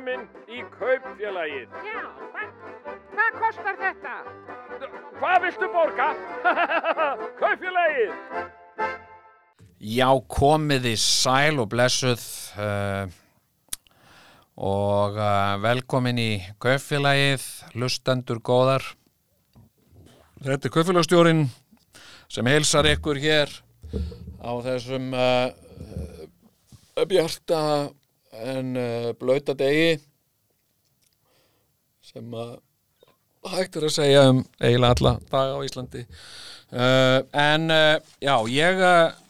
velkomin í kaupfélagið. Já, hvað, hvað kostar þetta? Hvað viltu borga? kaupfélagið! Já, komiði sæl og blessuð uh, og uh, velkomin í kaupfélagið, lustendur góðar. Þetta er kaupfélagstjórin sem heilsar ykkur hér á þessum uh, bjarta en uh, blauta degi sem að hægt er að segja um eiginlega alla daga á Íslandi. Uh, en uh, já, ég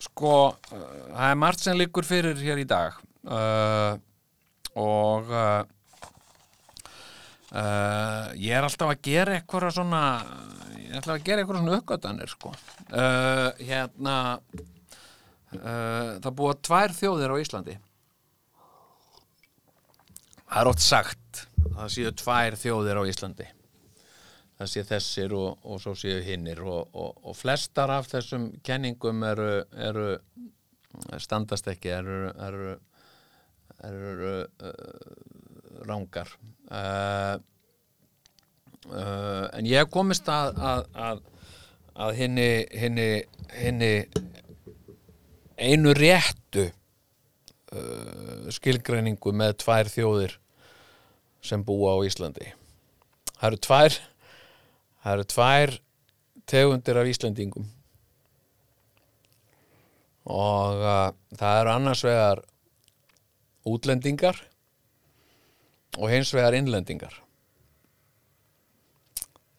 sko, það er margt sem liggur fyrir hér í dag. Og ég er alltaf að gera eitthvað svona ég er alltaf að gera eitthvað svona uppgötanir sko. Hérna það búa tvær þjóðir á Íslandi það er ótt sagt að það séu tvær þjóðir á Íslandi. Það sé þessir og, og svo séu hinnir og, og, og flestar af þessum kenningum eru, eru standast ekki eru, eru, eru uh, rángar uh, uh, en ég komist að að, að, að hinni, hinni einu réttu uh, skilgreiningu með tvær þjóðir sem búa á Íslandi. Það eru tvær það eru tvær tegundir af Íslandingum og uh, það eru annars vegar útlendingar og hins vegar innlendingar.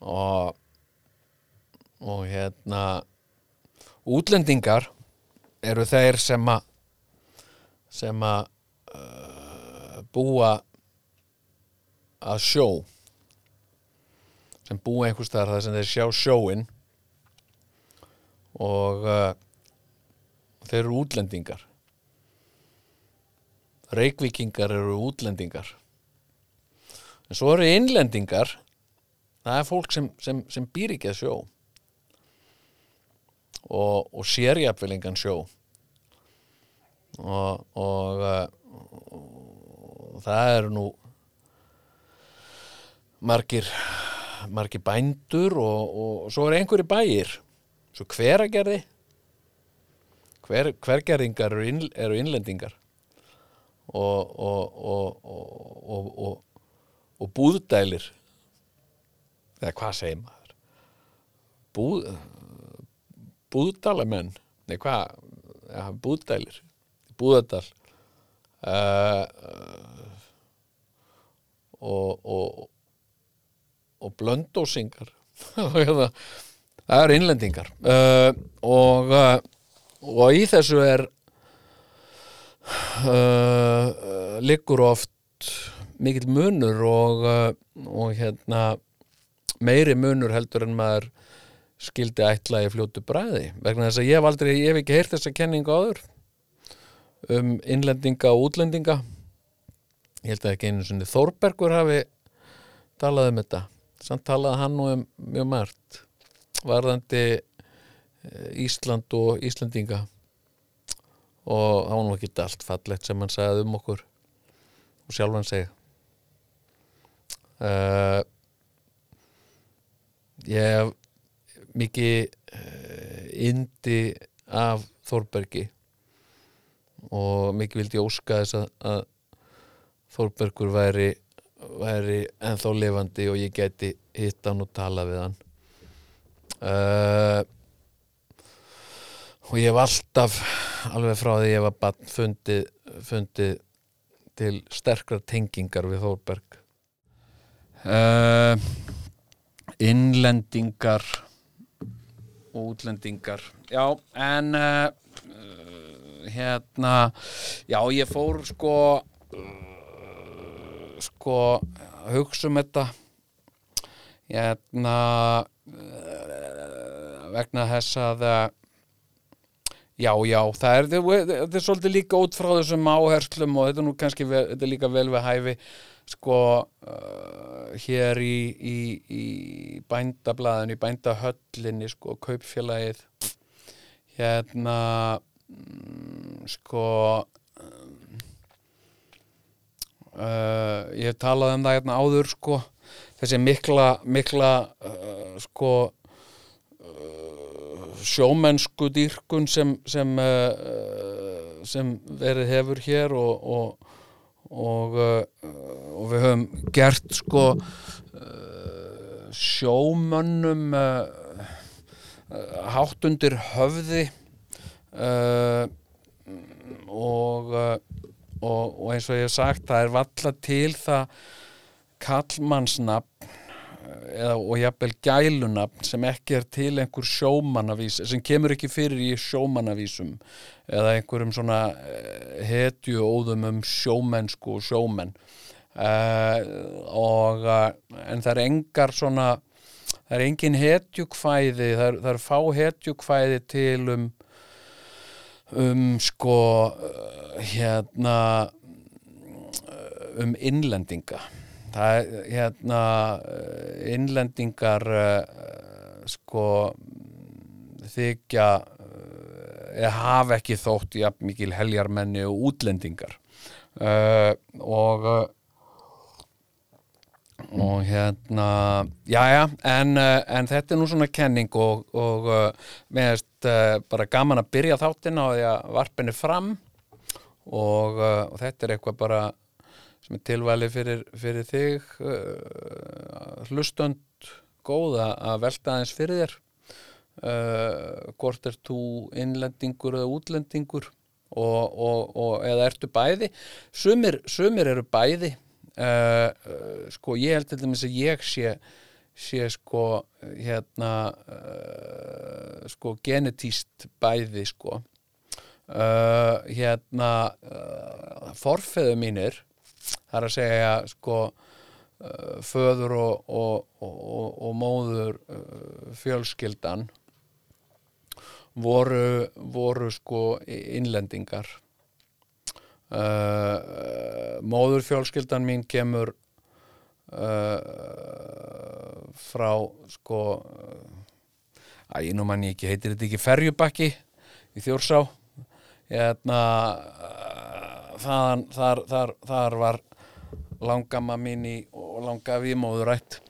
Og og hérna útlendingar eru þeir sem að sem að uh, búa að sjó sem búa einhvers staðar þar sem þeir sjá sjóin og uh, þeir eru útlendingar. Reykvíkingar eru útlendingar. En svo eru innlendingar það er fólk sem, sem, sem býr ekki að sjó og, og sér jafnvel engan sjó og, og, og það eru nú margir margir bændur og, og svo er einhverju bæir. Svo hveragerði. Hver, hvergerðingar eru, inn, eru innlendingar. Og búðdælir. Eða hvað segir maður? Búð, búðdalamenn. Nei hvað? Ja, búðdælir búðardal. Uh, og og og blöndósingar það eru innlendingar. Uh, og og í þessu er uh, liggur oft mikill munur og hérna meiri munur heldur en maður skildi ætla í fljótu bræði vegna þess að ég hef aldrei, ég hef ekki heyrt þessa kenningu áður um innlendinga og útlendinga. Ég held að ekki einu sinni Þórbergur hafi talað um þetta. Samt talaði hann nú um mjög margt varðandi eh, Ísland og Íslandinga og það var nú ekki allt fallegt sem hann sagði um okkur og sjálfan seg uh, ég hef mikið uh, indi af Þórbergi og mikið vildi ég óska þess að, að Þórbergur væri væri ennþá lifandi og ég geti hitt hann og tala við hann. Uh, og ég hef alltaf alveg frá því ég var bann fundið, fundið til sterkra tengingar við Þórberg. Uh, innlendingar útlendingar. Já en uh, hérna já ég fór sko sko að hugsa um þetta hérna uh, vegna þess að uh, já, já, það er þetta er svolítið líka út frá þessum áherslum og þetta er nú kannski vel, þetta er líka vel við hæfi sko uh, hér í, í, í bændablaðinu, í bændahöllinni sko, kaupfélagið hérna sko uh, ég hef talað um það hérna áður sko, þessi mikla mikla uh, sko uh, sjómennsku dýrkun sem sem, uh, sem verið hefur hér og og, og, uh, og við höfum gert sko uh, sjómönnum uh, uh, hátt undir höfði uh, og, uh, og, og eins og ég hef sagt það er valla til það kallmannsnafn uh, eða, og jafnvel gælunafn sem ekki er til einhver sjómannavís sem kemur ekki fyrir í sjómannavísum eða einhverjum svona hetju óðum um sjómennsku og sjómenn. Uh, og uh, en það er engar svona það er engin hetjukvæði það er, það er fá hetjukvæði til um um sko uh, hérna um innlendinga. Það er hérna uh, innlendingar uh, sko þykja eða hafa ekki þótt jafn mikil heljarmenni og útlendingar. Uh, og og hérna jájá, en, uh, en þetta er nú svona kenning og, og uh, mér veist uh, bara gaman að byrja þáttin á því að varpinni fram. Og, og þetta er eitthvað bara sem er tilvæli fyrir, fyrir þig uh, hlustönd góð að- velta aðeins fyrir þér. Uh, hvort er þú innlendingur eða útlendingur? Og, og, og eða ertu bæði? Sumir, sumir eru bæði uh, sko ég held til dæmis að ég sé sé sko hérna uh, sko genetíst bæði sko. Uh, hérna forfeðu mínir það er að segja sko föður og, og, og, og, móður fjölskyldan voru, voru sko innlendingar uh, móður fjölskyldan mín kemur uh, frá sko að ég nú mann ég ekki, heitir þetta ekki ferjubakki í Þjórsá? Hérna uh, þaðan, þar, þar, þar var langamma mín í og langafi móðurætt.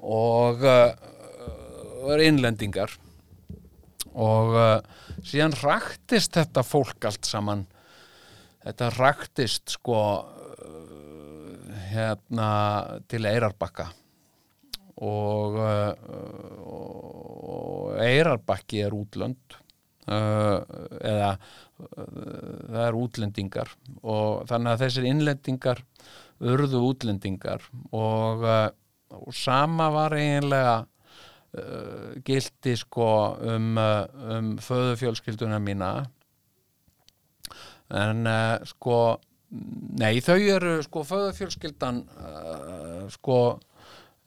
Og var innlendingar. Og síðan raktist þetta fólk allt saman þetta raktist sko uh, hérna til Eirarbakka og, uh, og Eirarbakki er útlönd uh, eða það er útlendingar. Og þannig að þessir innlendingar urðu útlendingar. Og, og sama var eiginlega uh, gildi sko um, um föðufjölskylduna mína en uh, sko nei þau eru sko föðufjölskyldan uh, sko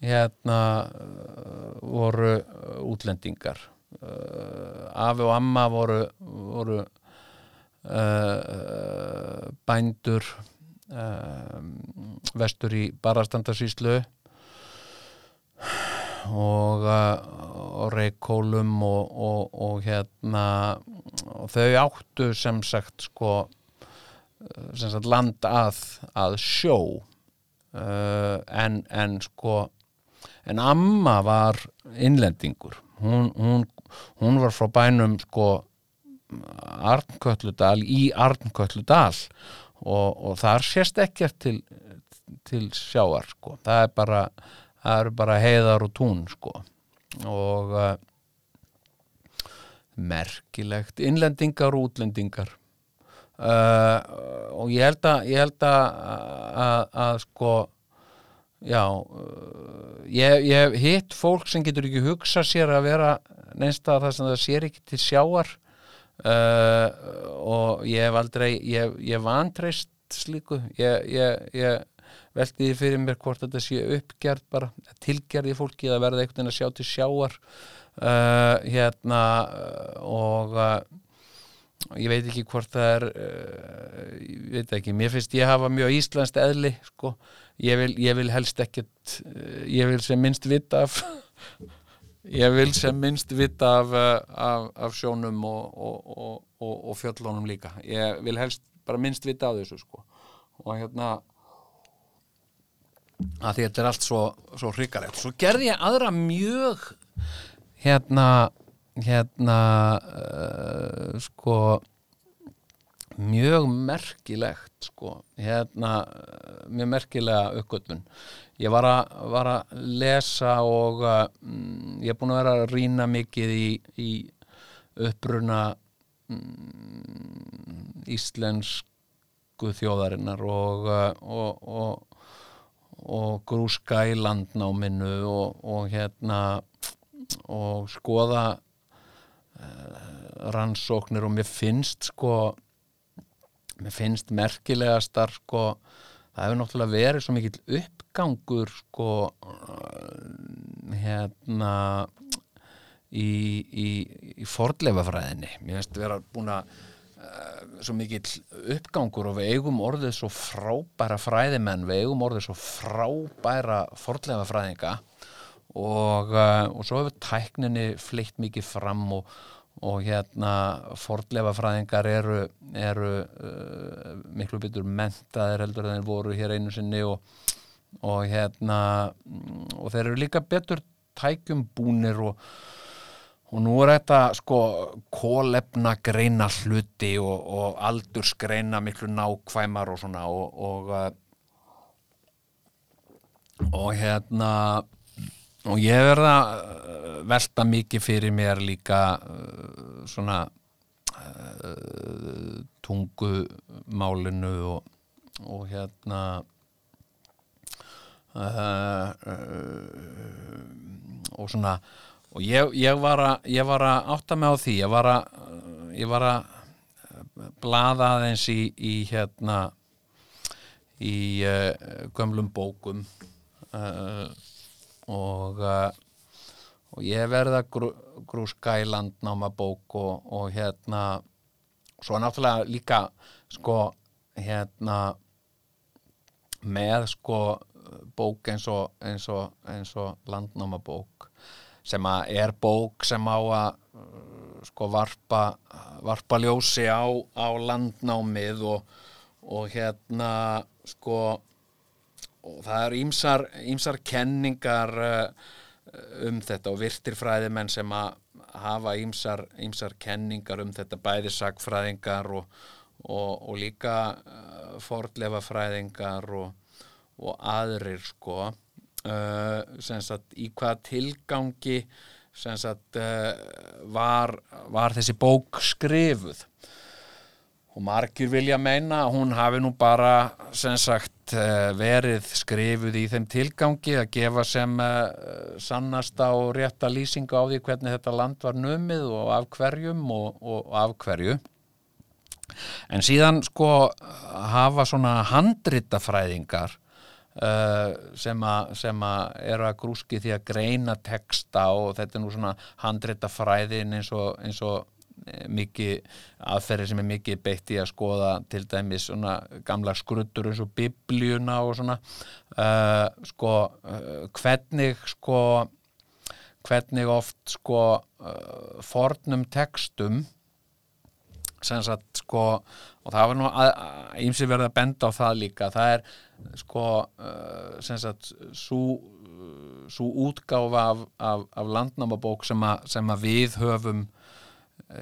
hérna uh, voru útlendingar. Afi og amma voru voru bændur vestur í Barastandarsýslu og, og reykólum og, og, og hérna og þau áttu sem sagt sko sagt land að, að sjó. Uh, en, en sko en amma var innlendingur. Hún, hún, hún var frá bænum sko Arnkölludal í Arnkölludal og, og þar sést ekkert til, til sjáar sko. það er bara það eru bara heiðar og tún sko. Og uh, merkilegt innlendingar og útlendingar uh, og ég held að ég held að, að, að sko já uh, ég, hef hitt fólk sem getur ekki hugsa sér að vera neinsta þar sem það sér ekki til sjáar uh, og ég hef aldrei ég, ég vantreist slíku. Ég, ég, ég velti því fyrir mér hvort þetta sé uppgerð bara, tilgerði fólki að verða einhvern veginn að sjá til sjáar hérna og uh, ég veit ekki hvort það er uh, ég veit ekki, mér finnst ég hafa mjög íslenskt eðli sko, ég vil, ég vil helst ekkert uh, ég vil sem minnst vita af ég vil sem minnst vita af, uh, af, af sjónum og, og, og, og, fjöllunum líka. Ég vil helst bara minnst vita af þessu sko. Og hérna að þetta er allt svo, svo hrikalegt. Svo gerði ég aðra mjög hérna hérna uh, sko mjög merkilegt sko hérna uh, mjög merkilega uppgötun ég var að, var að lesa og uh, mm, ég er búin að vera að rýna mikið í, í uppruna mm, íslensku þjóðarinnar og, uh, og, og, og grúska í landnáminu og, og hérna og skoða rannsóknir og mér finnst sko mér finnst merkilegastar sko það hefur náttúrulega verið svo mikill uppgangur sko uh, hérna í, í, í fordleifafræðinni mér finnst vera búin að uh, svo mikill uppgangur og við eigum orðið svo frábæra fræðimenn við eigum orðið svo frábæra fordleifafræðinga og, uh, og svo hefur tækninni fleitt mikið fram og, og hérna fordleifafræðingar eru, eru uh, miklu betur mentaðir heldur en þeir voru hér einu sinni og, og hérna og þeir eru líka betur tækjum búnir og og nú er þetta sko kólefna greina hluti og, og aldursgreina miklu nákvæmar og svona og og, uh, og hérna og ég verða uh, velta mikið fyrir mér líka uh, svona uh, tungumálinu og, og hérna uh, uh, og svona og ég, ég, var að, að átta mig á því. Ég var að, að blaða aðeins í, í hérna í gömlum bókum uh, og uh, og ég verða grú, grúska í landnáma bók og, og hérna svo náttúrulega líka sko hérna með sko bók eins og, eins og, eins og landnáma bók sem að er bók sem á að sko varpa, varpa ljósi á, á landnámið og, og hérna sko og það eru ímsar, ímsar kenningar uh, um þetta og virtir fræðimenn sem að hafa ímsar, ímsar kenningar um þetta bæði sagfræðingar og, og, og líka uh, fordlefa fræðingar og, og aðrir sko. Sem sagt í hvað tilgangi sagt var, var þessi bók skrifuð og margir vilja meina að hún hafi nú bara sem sagt uh, verið skrifuð í þeim tilgangi að gefa sem uh, sannasta og rétta lýsinga á því hvernig þetta land var numið og af hverjum og, og, af hverju. En síðan sko hafa svona handritafræðingar Uh, sem að eru að grúski því að greina texta og þetta er nú svona handreita fræðin eins og, eins og mikið aðferði sem er mikið beitt í að skoða til dæmis svona gamla skruttur eins og biblíuna og svona. Uh, sko uh, hvernig sko hvernig oft sko fornum textum sem sagt sko og það var nú ímsi verið að benda á það líka. Það er sko uh, sem sagt svo svo útgáfa af, af, af landnámabók sem, a, sem að við höfum uh,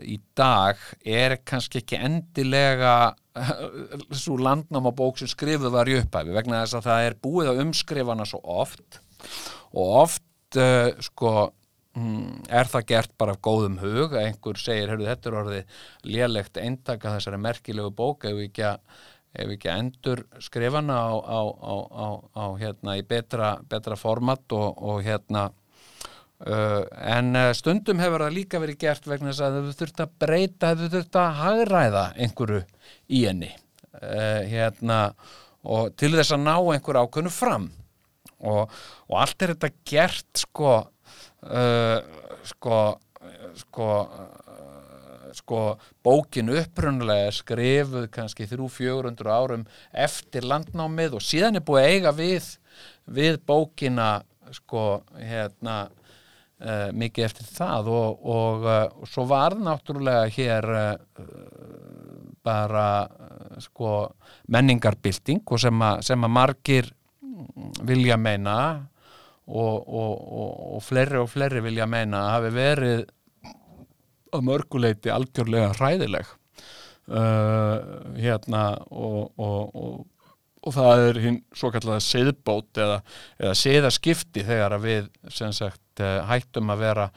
í dag er kannski ekki endilega svo landnámabók sem skrifuð var í upphæfi vegna þess að það er búið að umskrifa hana svo oft og oft uh, sko mm, er það gert bara af góðum hug. Að einhver segir, heyrðu þetta er orðið lélegt eintaka þessari merkilegu bók ef við ekki að ef ekki að endur skrifana á, á, á, á hérna í betra, betra format og, og hérna uh, en uh, stundum hefur það líka verið gert vegna þess að þau þurft að breyta þau þurft að hagræða einhverju í henni. Uh, hérna og til þess að ná einhverju ákveðnu fram. Og, og allt er þetta gert sko uh, sko sko sko bókin upprunnulega er skrifuð kannski 300-400 árum eftir landnámið og síðan er búið eiga við við bókina sko hérna uh, mikið eftir það og, og, uh, og svo var náttúrulega hér uh, bara sko menningarbylting og sem að, sem að margir vilja meina og, og, fleiri og fleiri vilja meina hafi verið að mörguleiti algjörlega hræðileg. Hérna og, og, það er hinn svo kallega siðbót eða, eða siðaskipti þegar að við sem sagt eh, hættum að vera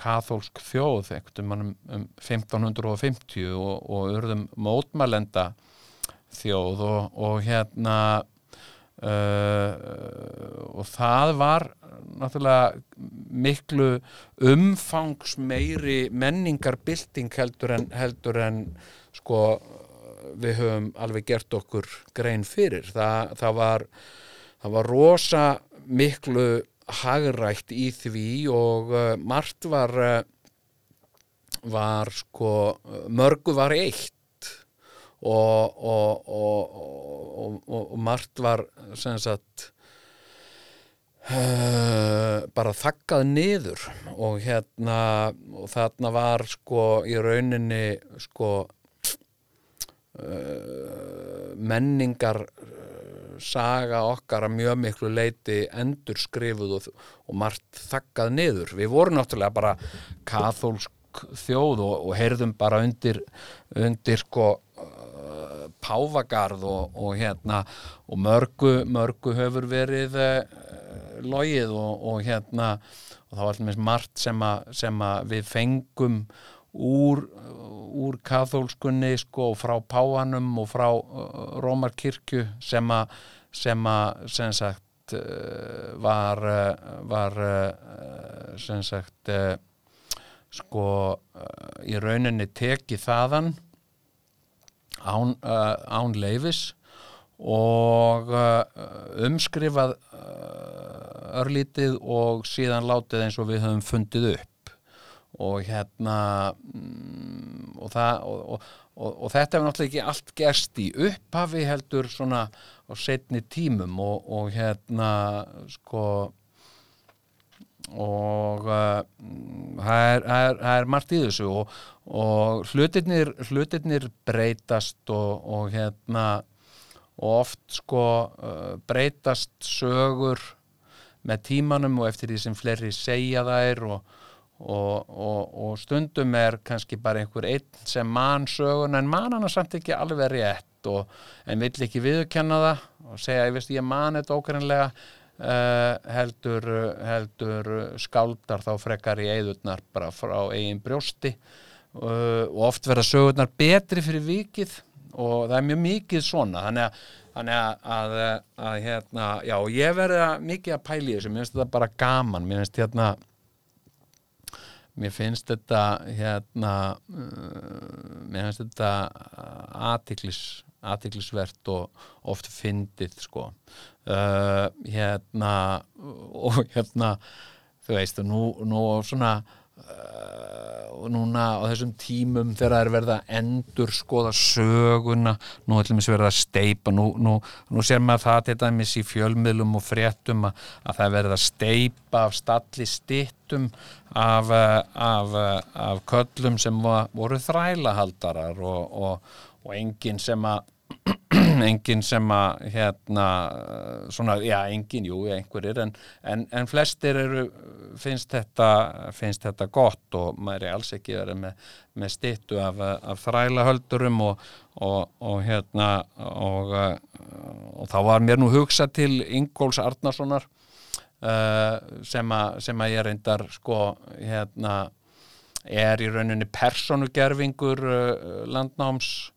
kathólsk þjóð um, um 1550 og, og urðum mótmælenda þjóð og, og hérna uh, og það var náttúrulega miklu umfangsmeiri menningarbylting heldur en, heldur en sko við höfum alveg gert okkur grein fyrir. Það, það, var, það var rosa miklu hagrætt í því og uh, margt var, uh, var sko, mörgu var eitt. Og, og, og, og margt var sem sagt uh, bara þakkað niður. Og hérna og þarna var sko í rauninni sko uh, menningar saga okkar að mjög miklu leiti endur skrifuð og, og margt þakkað niður. Við vorum náttúrulega bara kathólsk þjóð og, og heyrðum bara undir, undir sko uh, páfagarð og, og hérna og mörgu, mörgu hefur verið uh, logið og, hérna og það var alltaf margt sem, a, sem að við fengum úr, úr kathólskunni sko, frá páanum og frá uh, Rómarkirkju sem að sem að sem sagt uh, var uh, var sem sagt sko í rauninni tekið þaðan án, án leifis og umskrifað örlítið og síðan látið eins og við höfum fundið upp og hérna mm, og, það, og, og, og þetta hefur náttúrulega ekki allt gerst í upphafi heldur svona á setni tímum og hérna sko og uh, það, er, það, er, það er margt í þessu og, hlutirnir, hlutirnir breytast og hérna og oft sko uh, breytast sögur með tímanum og eftir því sem fleiri segja þær og, og, og, og stundum er kannski bara einhver einn sem mann sögun en mann hann er samt ekki alveg rétt en vill ekki viðkenna það og segja ég veist ég mann þetta ókvæmlega uh, heldur, heldur skáldar þá frekar í eigðurnar bara frá eigin brjósti. Uh, og oft verða sögurnar betri fyrir vikið og það er mjög mikið svona. Þannig að þannig að, að, að hérna, já, ég verði mikið að pæli þessu, mér finnst þetta bara gaman. Mér finnst hérna mér finnst þetta hérna uh, mér finnst þetta aðtiklis aðtiklisvert og oft fyndið sko. Uh, hérna og hérna þú veist, nú, nú svona og núna á þessum tímum þegar það er verið að endur skoða söguna, nú ætlum við að verða að steipa, nú, nú, nú ser maður það til dæmis í fjölmiðlum og fréttum að, að það er verið að steipa af stalli stittum af, af, af köllum sem voru þrælahaldarar og, og, og enginn sem að enginn sem að hérna, svona, já, enginn, jú, einhverjir en, en, en flestir eru finnst þetta, finnst þetta gott og maður er alls ekki verið með, með stittu af, af þrælahöldurum og, og, og hérna og, og þá var mér nú hugsa til Ingóls Arnarssonar uh, sem, a, sem að ég reyndar sko, hérna er í rauninni personugerfingur uh, landnáms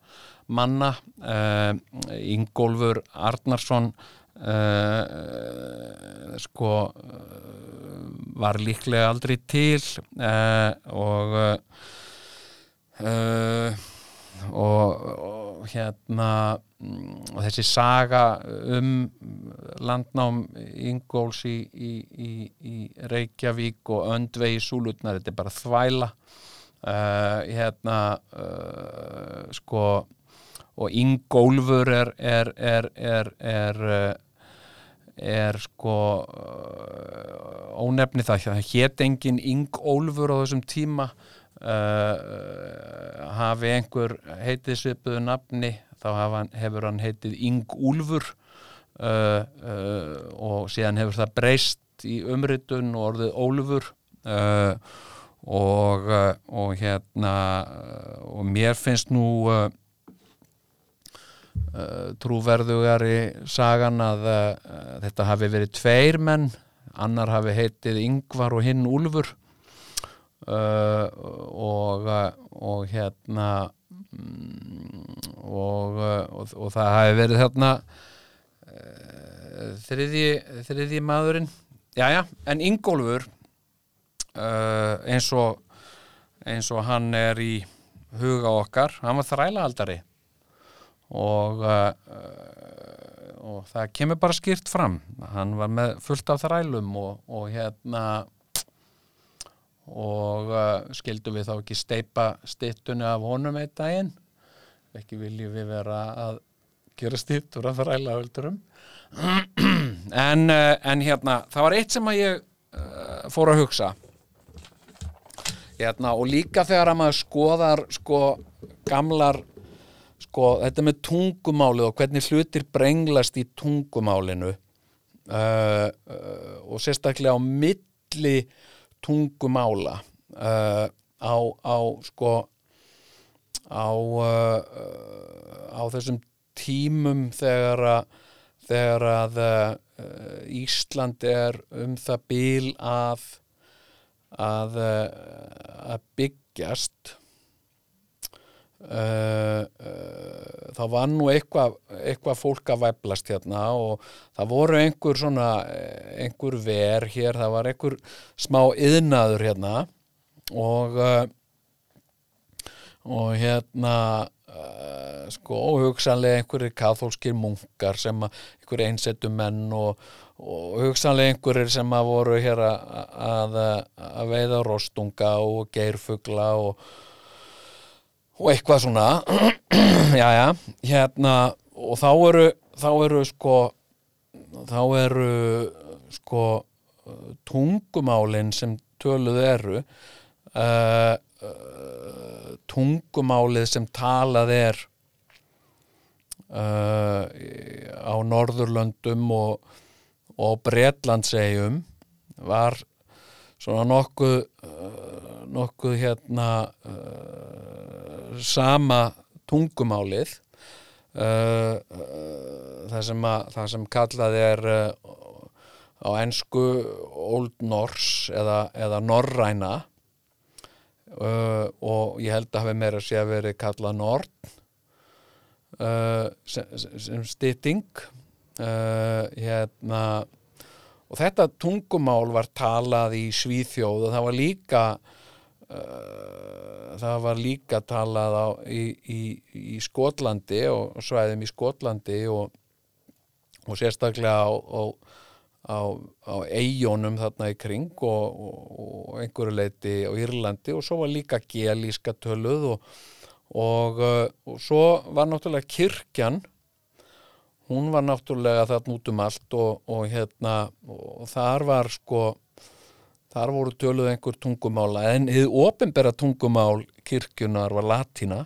manna uh, Ingólfur Arnarsson uh, sko var líklega aldrei til og og, og hérna og þessi saga um landnám Ingóls í, í, í, í Reykjavík og öndvegi súlutnar, þetta er bara þvæla. Uh, hérna uh, sko og Ingólfur er er, er, er, er er sko ónefni það, það hétt engin Ingólfur á þessum tíma. Uh, hafi einhver heitið svipuðu nafni þá hann, hefur hann heitið Ingúlfur. Uh, uh, og síðan hefur það breyst í umritun og orðið Ólfur. Og, og hérna og mér finnst nú uh, uh, trúverðugari sagan að uh, þetta hafi verið tveir menn annar hafi heitið Yngvar og hinn Úlfur. Og, og hérna mm, og, og, og það hafi verið þarna uh, þriðji, þriðji maðurinn. Jæja, en Ingólfur uh, eins og eins og hann er í huga okkar, hann var þrælaaldari og uh, og það kemur bara skýrt fram. Hann var með fullt af þrælum og, og hérna og uh, skildum við þá ekki steipa stittunni af honum einn daginn? Ekki viljum við vera að gera stittur af þrælahöldurum en, uh, en hérna það var eitt sem að ég uh, fór að hugsa. Hérna og líka þegar að maður skoðar sko gamlar sko þetta með tungumálið og hvernig hlutir brenglast í tungumálinu uh, uh, og sérstaklega á milli tungumála uh, á, á sko á uh, á þessum tímum þegar að þegar að uh, Ísland er um það bíl að að, uh, að byggjast Uh, uh, þá var nú eitthvað eitthva fólk að væplast hérna og það voru einhver svona einhver ver hér, það var einhver smá yðnaður hérna og uh, og hérna sko hugsanlega einhverjir kathólskir munkar sem að einhverjir einsettu menn og, og hugsanlega einhverjir sem að voru hér að, að, að veiða rostunga og geirfugla og og eitthvað svona já já, hérna og þá eru, þá eru sko þá eru sko tungumálin sem töluð eru uh, uh, tungumálið sem talað er uh, á Norðurlöndum og, og Bretlandsegjum var svona nokkuð nokkuð hérna sama tungumálið uh, uh, það, sem að, það sem kallað er uh, á ensku Old Norse eða, eða Norræna uh, og ég held að hafi meira sé að veri kallað Nord uh, sem, sem stytting hérna og þetta tungumál var talað í Svíþjóð og það var líka Uh, það var líka talað á, í, í, í Skotlandi og svæðum í Skotlandi og, og sérstaklega á, á, á eijónum þarna í kring og, og einhverju leiti á Írlandi og svo var líka gelíska töluð og, og svo var náttúrulega kirkjan hún var náttúrulega þarna út um allt og hérna og þar var sko Þar voru töluð einhver tungumála en þið ofinbera tungumál kirkjunar var latína.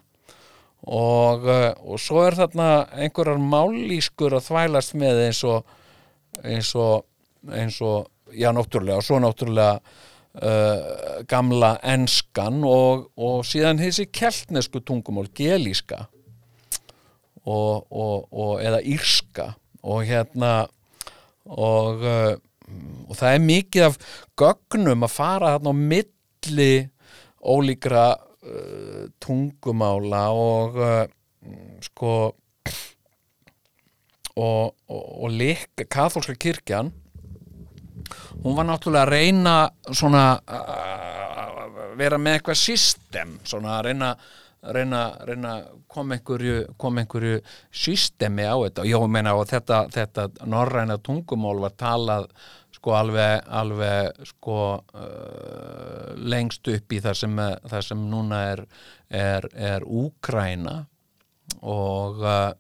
Og, eh, og svo er þarna einhverjar málískur að þvælast með eins og eins og, eins og já, náttúrulega, og svo náttúrulega uh, gamla enskan og, og síðan þessi keltnesku tungumál, gelíska. Og eða írska. Og hérna og uh, og það er mikið af gögnum að fara þarna á milli ólíkra uh, tungumála og uh, sko og, og, og líka katholska kirkjan. Hún var náttúrulega að reyna svona að vera með eitthvað system svona að reyna reyna, reyna kom einhverju, kom einhverju systemi á þetta. Og ég meina og þetta, þetta norræna tungumál var talað sko alveg, alveg sko uh, lengst upp í það sem, það sem núna er, er, er Úkræna og, uh,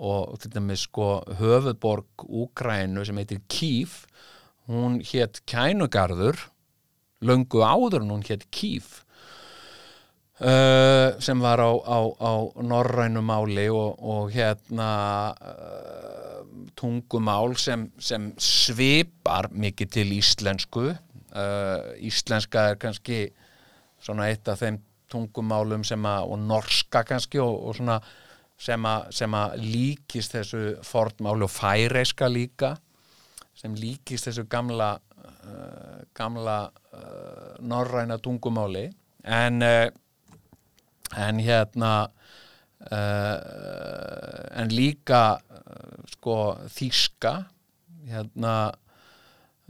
og til dæmis sko höfuborg Úkrænu sem heitir Kíf hún hétt Kænugarður löngu áður en hún hétt Kíf Uh, sem var á, á, á norrænu máli og, og hérna uh, tungumál sem, sem svipar mikið til íslensku. Uh, íslenska er kannski svona eitt af þeim tungumálum sem að, og norska kannski og, og svona sem að, sem að líkist þessu fornmáli og færeiska líka sem líkist þessu gamla gamla norræna tungumáli. En uh, en hérna uh, en líka uh, sko þýska hérna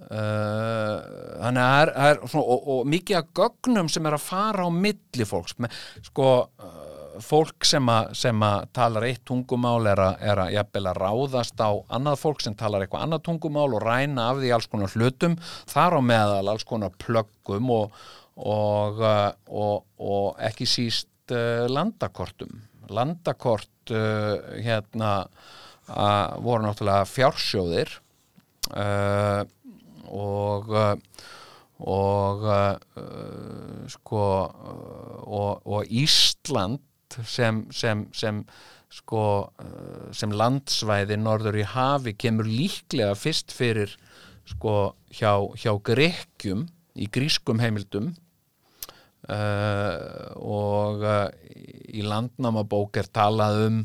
uh, þannig að er, er svona, og, og mikið af gögnum sem er að fara á milli fólks. Sko fólk sem að, að talar eitt tungumál er að, að jafnvel að ráðast á annað fólk sem talar eitthvað annað tungumál og ræna af því alls konar hlutum þar á meðal alls konar plöggum og, og, og, og ekki síst uh, landakortum. Landakort uh, hérna voru náttúrulega fjársjóðir uh, og og sko og, og Ísland sem, sem, sem sko sem landsvæði norður í hafi kemur líklega fyrst fyrir sko hjá, hjá Grekkjum í grískum heimildum Uh, og uh, í landnámabók er talað um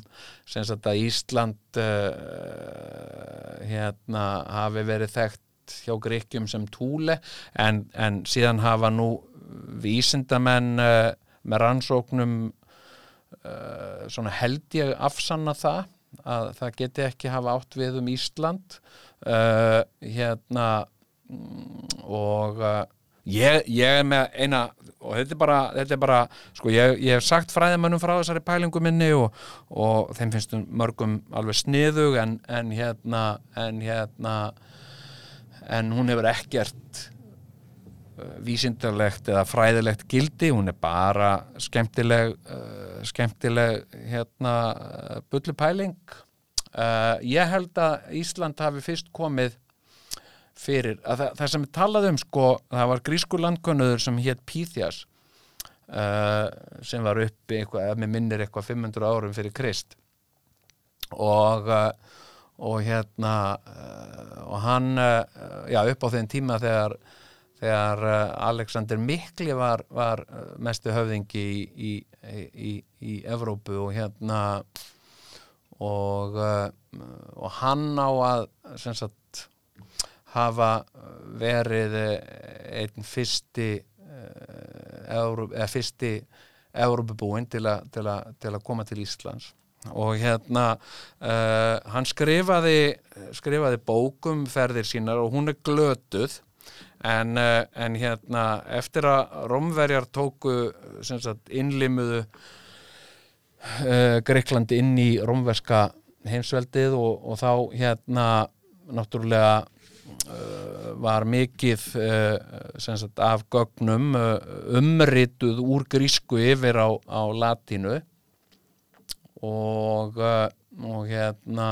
sem sagt að Ísland uh, hérna hafi verið þekkt hjá Gríkjum sem túle en, en síðan hafa nú vísindamenn með rannsóknum svona held ég afsanna það að það geti ekki hafa átt við um Ísland. Hérna mm, og Ég, ég er með eina og þetta er bara, þetta er bara sko ég, ég hef sagt fræðimannum frá þessari pælingu minni og, og þeim finnst mörgum alveg sniðug en, en hérna en hérna en hún hefur ekkert uh, vísindarlegt eða fræðilegt gildi, hún er bara skemmtileg uh, skemmtileg hérna uh, bullupæling. Uh, ég held að Ísland hafi fyrst komið fyrir að það, það sem við talaðum sko, það var grísku landkönnuður sem hétt Píþjas uh, sem var uppi eitthvað, mér minnir eitthvað 500 árum fyrir Krist. Og uh, og hérna uh, og hann, uh, já upp á þeim tíma þegar, þegar Alexander Mikli var, var mestu höfðingi í, í, í, í Evrópu og hérna og og hann á að sem sagt hafa verið einn fyrsti Evróp, eða fyrsti Európubúinn til, til, til að koma til Íslands. Og hérna uh, hann skrifaði skrifaði bókum ferðir sínar og hún er glötuð. En, uh, en hérna eftir að Romverjar tóku sagt, innlimuðu uh, Greiklandi inn í romverska heimsveldið og, og þá hérna náttúrulega var mikið uh, sagt, af gögnum uh, umrituð úr grísku yfir á, á latínu. Og, og hérna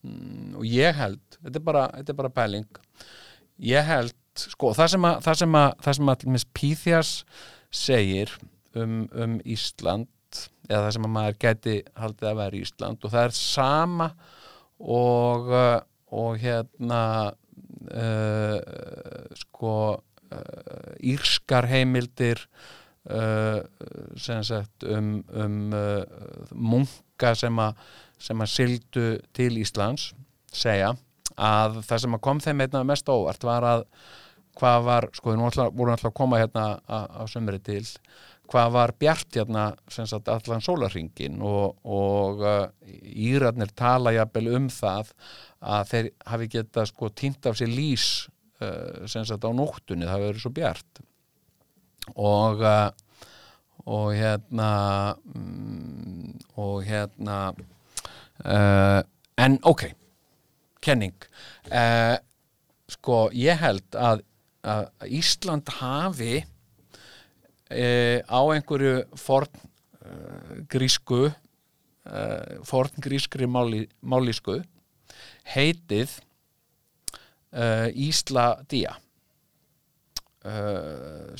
mm, og ég held þetta er bara, þetta er bara pæling. Ég held, sko, það sem að það sem að, það sem að Píþjas segir um, um Ísland eða það sem að maður gæti haldið að vera Ísland og það er sama og og hérna sko uh, írskar heimildir uh, sem sagt um, um munka sem að sem að sildu til Íslands segja að það sem að kom þeim einna mest óvart var að hvað var, sko við vorum alltaf að koma hérna á sömri til hvað var bjart hérna sagt, allan sólarringin og, og uh, Írarnir tala jafnvel um það að þeir hafi geta sko týnt af sér lís uh, sagt á nóttunni, það verður svo bjart. Og uh, og hérna um, og hérna uh, en ok kenning. Uh, sko ég held að, að Ísland hafi uh, á einhverju forn uh, grísku forn grískri máli, málísku heitið uh, Ísla Día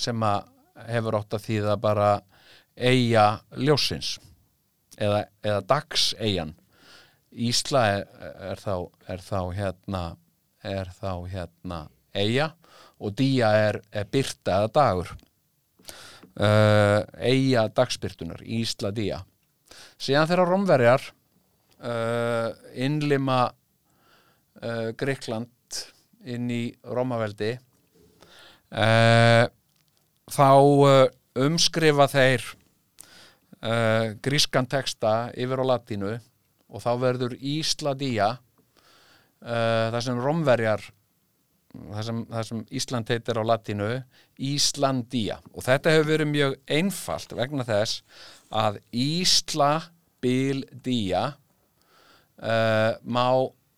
sem að hefur ótt að þýða bara eiga ljósins eða, eða dagseigan Ísla er, er, þá, er þá hérna er þá hérna eiga og día er, er byrta eða dagur uh, eiga dagspyrtunar, Ísla día síðan þegar Rómverjar uh, innlima uh, Greikland inn í Rómaveldi. Þá umskrifa þeir grískan texta yfir á latínu og þá verður Ísladía það sem Rómverjar það sem, það sem Ísland heitir á latínu Íslandía og þetta hefur verið mjög einfalt vegna þess að Ísla bildía uh, má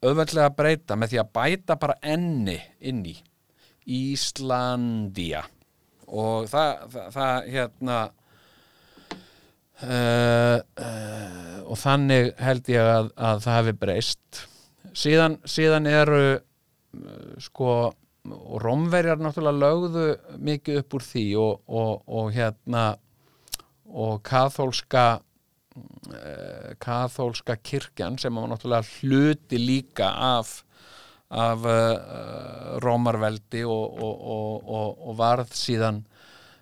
auðveldlega breyta með því að bæta bara enni inn í. Íslandía og það, það, það hérna uh, uh, og þannig held ég að, að það hefði breyst. Síðan, síðan eru sko og Rómverjar náttúrulega lögðu mikið upp úr því og, og, og hérna og kathólska uh, kathólska kirkjan sem var náttúrulega hluti líka af af uh, Rómarveldi og, og, og, varð síðan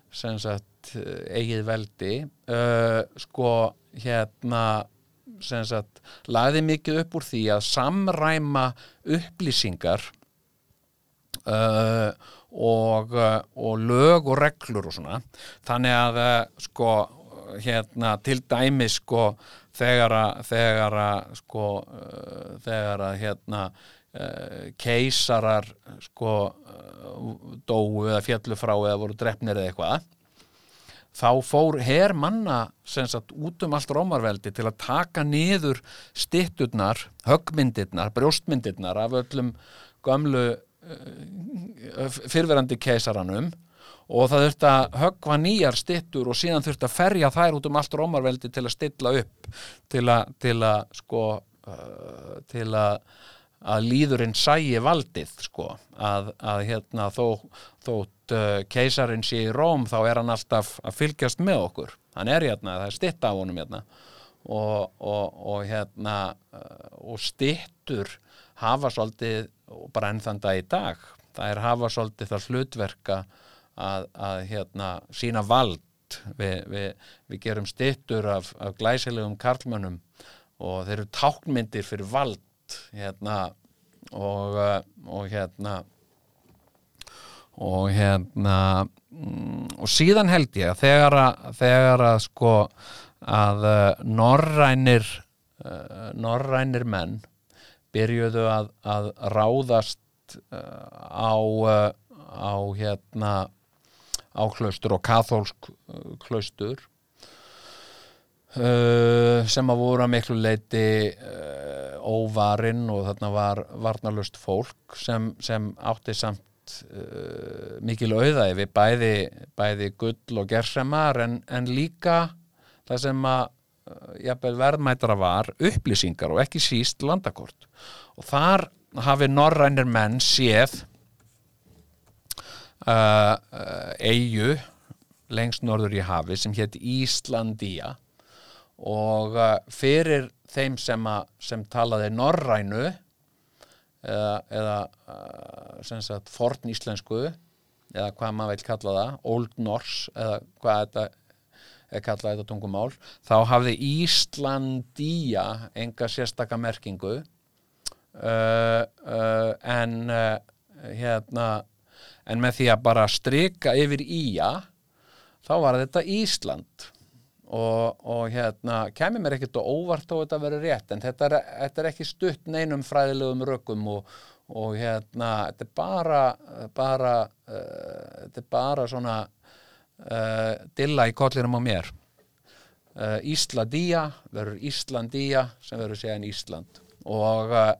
sem sagt eigið veldi uh, sko hérna sem sagt lagði mikið upp úr því að samræma upplýsingar uh, og, uh, og lög og reglur og svona. Þannig að uh, sko hérna til dæmi sko þegar að þegar að sko þegar að hérna keisarar sko dóu eða fjallu frá eða voru drefnir eða eitthvað þá fór her manna sem sagt út um allt rómarveldi til að taka niður stitturnar, höggmyndirnar, brjóstmyndirnar af öllum gömlu uh, fyrverandi keisaranum og það þurfti að höggva nýjar stittur og síðan þurfti að ferja þær út um allt rómarveldi til að stilla upp til að, til að sko uh, til að að líðurinn sæi valdið sko. Að, að hérna þó, þótt uh, keisarinn sé í Róm þá er hann alltaf að fylgjast með okkur. Hann er hérna, það er stitt af honum hérna. Og, og, og hérna og stittur hafa svolítið og bara enn þann dag í dag. Það er hafa svolítið það hlutverka að, að hérna sína vald. Við, við, við gerum stittur af, af glæsilegum karlmönnum og þeir eru tákmyndir fyrir vald hérna og, uh, og hérna og hérna mm, og síðan held ég að þegar að, þegar að sko að uh, norrænir uh, norrænir menn byrjuðu að, að ráðast uh, á uh, á hérna á klaustur og kathólsk uh, klaustur sem að voru að miklu leiti óvarinn og þarna var varnalust fólk sem, sem átti samt mikil auðæði við bæði, bæði gull og gersemar en, en líka það sem að jafnvel verðmætara var upplýsingar og ekki síst landakort. Og þar hafi norrænir menn séð uh, uh, eigu lengst norður í hafi sem hétt Íslandía og uh, fyrir þeim sem, að, sem talaði norrænu eða, eða sagt forn íslensku eða hvað maður vil kalla það Old Norse eða hvað þetta kallað þetta tungumál þá hafði Íslandía enga sérstaka merkingu uh, uh, en uh, hérna en með því að bara strika yfir ía þá var þetta Ísland. Og, og hérna kemur mér ekkert og óvart á þetta að vera rétt en þetta er, þetta er ekki stutt neinum fræðilegum rökum og, og hérna þetta er bara bara uh, þetta er bara svona uh, dilla í kollinum á mér. Uh, Ísladía verður Íslandía sem verður séðan Ísland. Og, uh,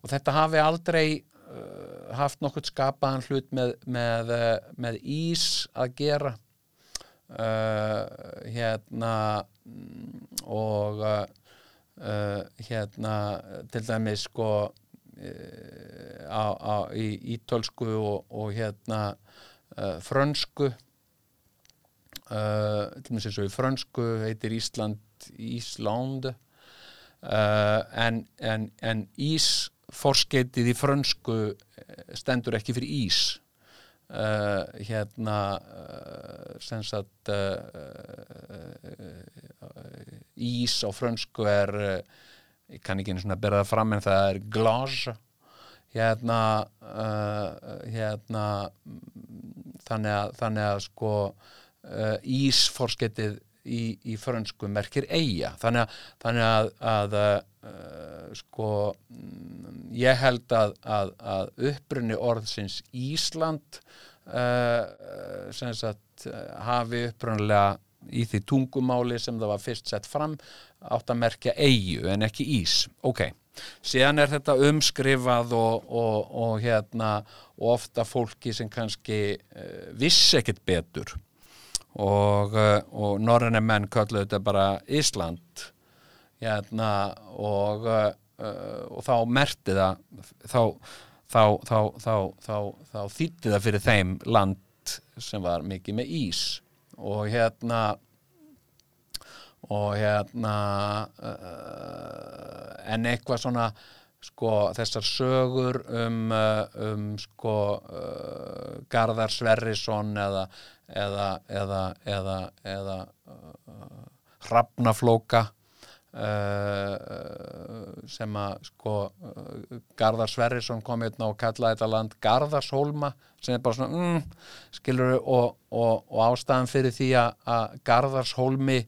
og þetta hafi aldrei haft nokkurt skapaðan hlut með, með, með ís að gera. Hérna og uh, hérna til dæmis sko uh, á, á, í ítölsku og, og hérna uh, frönsku uh, til dæmis eins og í frönsku heitir Ísland Ísland. Uh, en, en, en ísforskeitið í frönsku eh, stendur ekki fyrir ís. Uh, hérna uh, sem sagt uh, ís á frönsku er ég kann ekki einu svona bera það fram en það er glage hérna hérna mm, þannig að, þannig að sko uh, ísforskeitið í, í frönsku merkir eiga þannig að, þannig að, að uh, sko mm, ég held að, að, upprunni orðsins Ísland uh, sem sagt uh, hafi upprunnilega í því tungumáli sem það var fyrst sett fram átt að merkja eigu en ekki ís. Ok, síðan er þetta umskrifað og, og, og hérna og ofta fólki sem kannski uh, vissi ekkert betur og, uh, og norræna menn kölluðu þetta bara Ísland. Hérna og, uh, uh, og þá merti það þá, þá, þá, þá, þýtti það fyrir þeim land sem var mikið með ís. Og hérna og hérna en eitthvað svona sko þessar sögur um, um sko uh, Garðar Sverrisson eða eða, eða, eða, eða uh, hrafnaflóka uh, sem að sko uh, Garðar Sverrisson kom hérna og kallaði þetta land Garðarshólma sem er bara svona mm, skilur og, og, og ástæðan fyrir því að, Garðarshólmi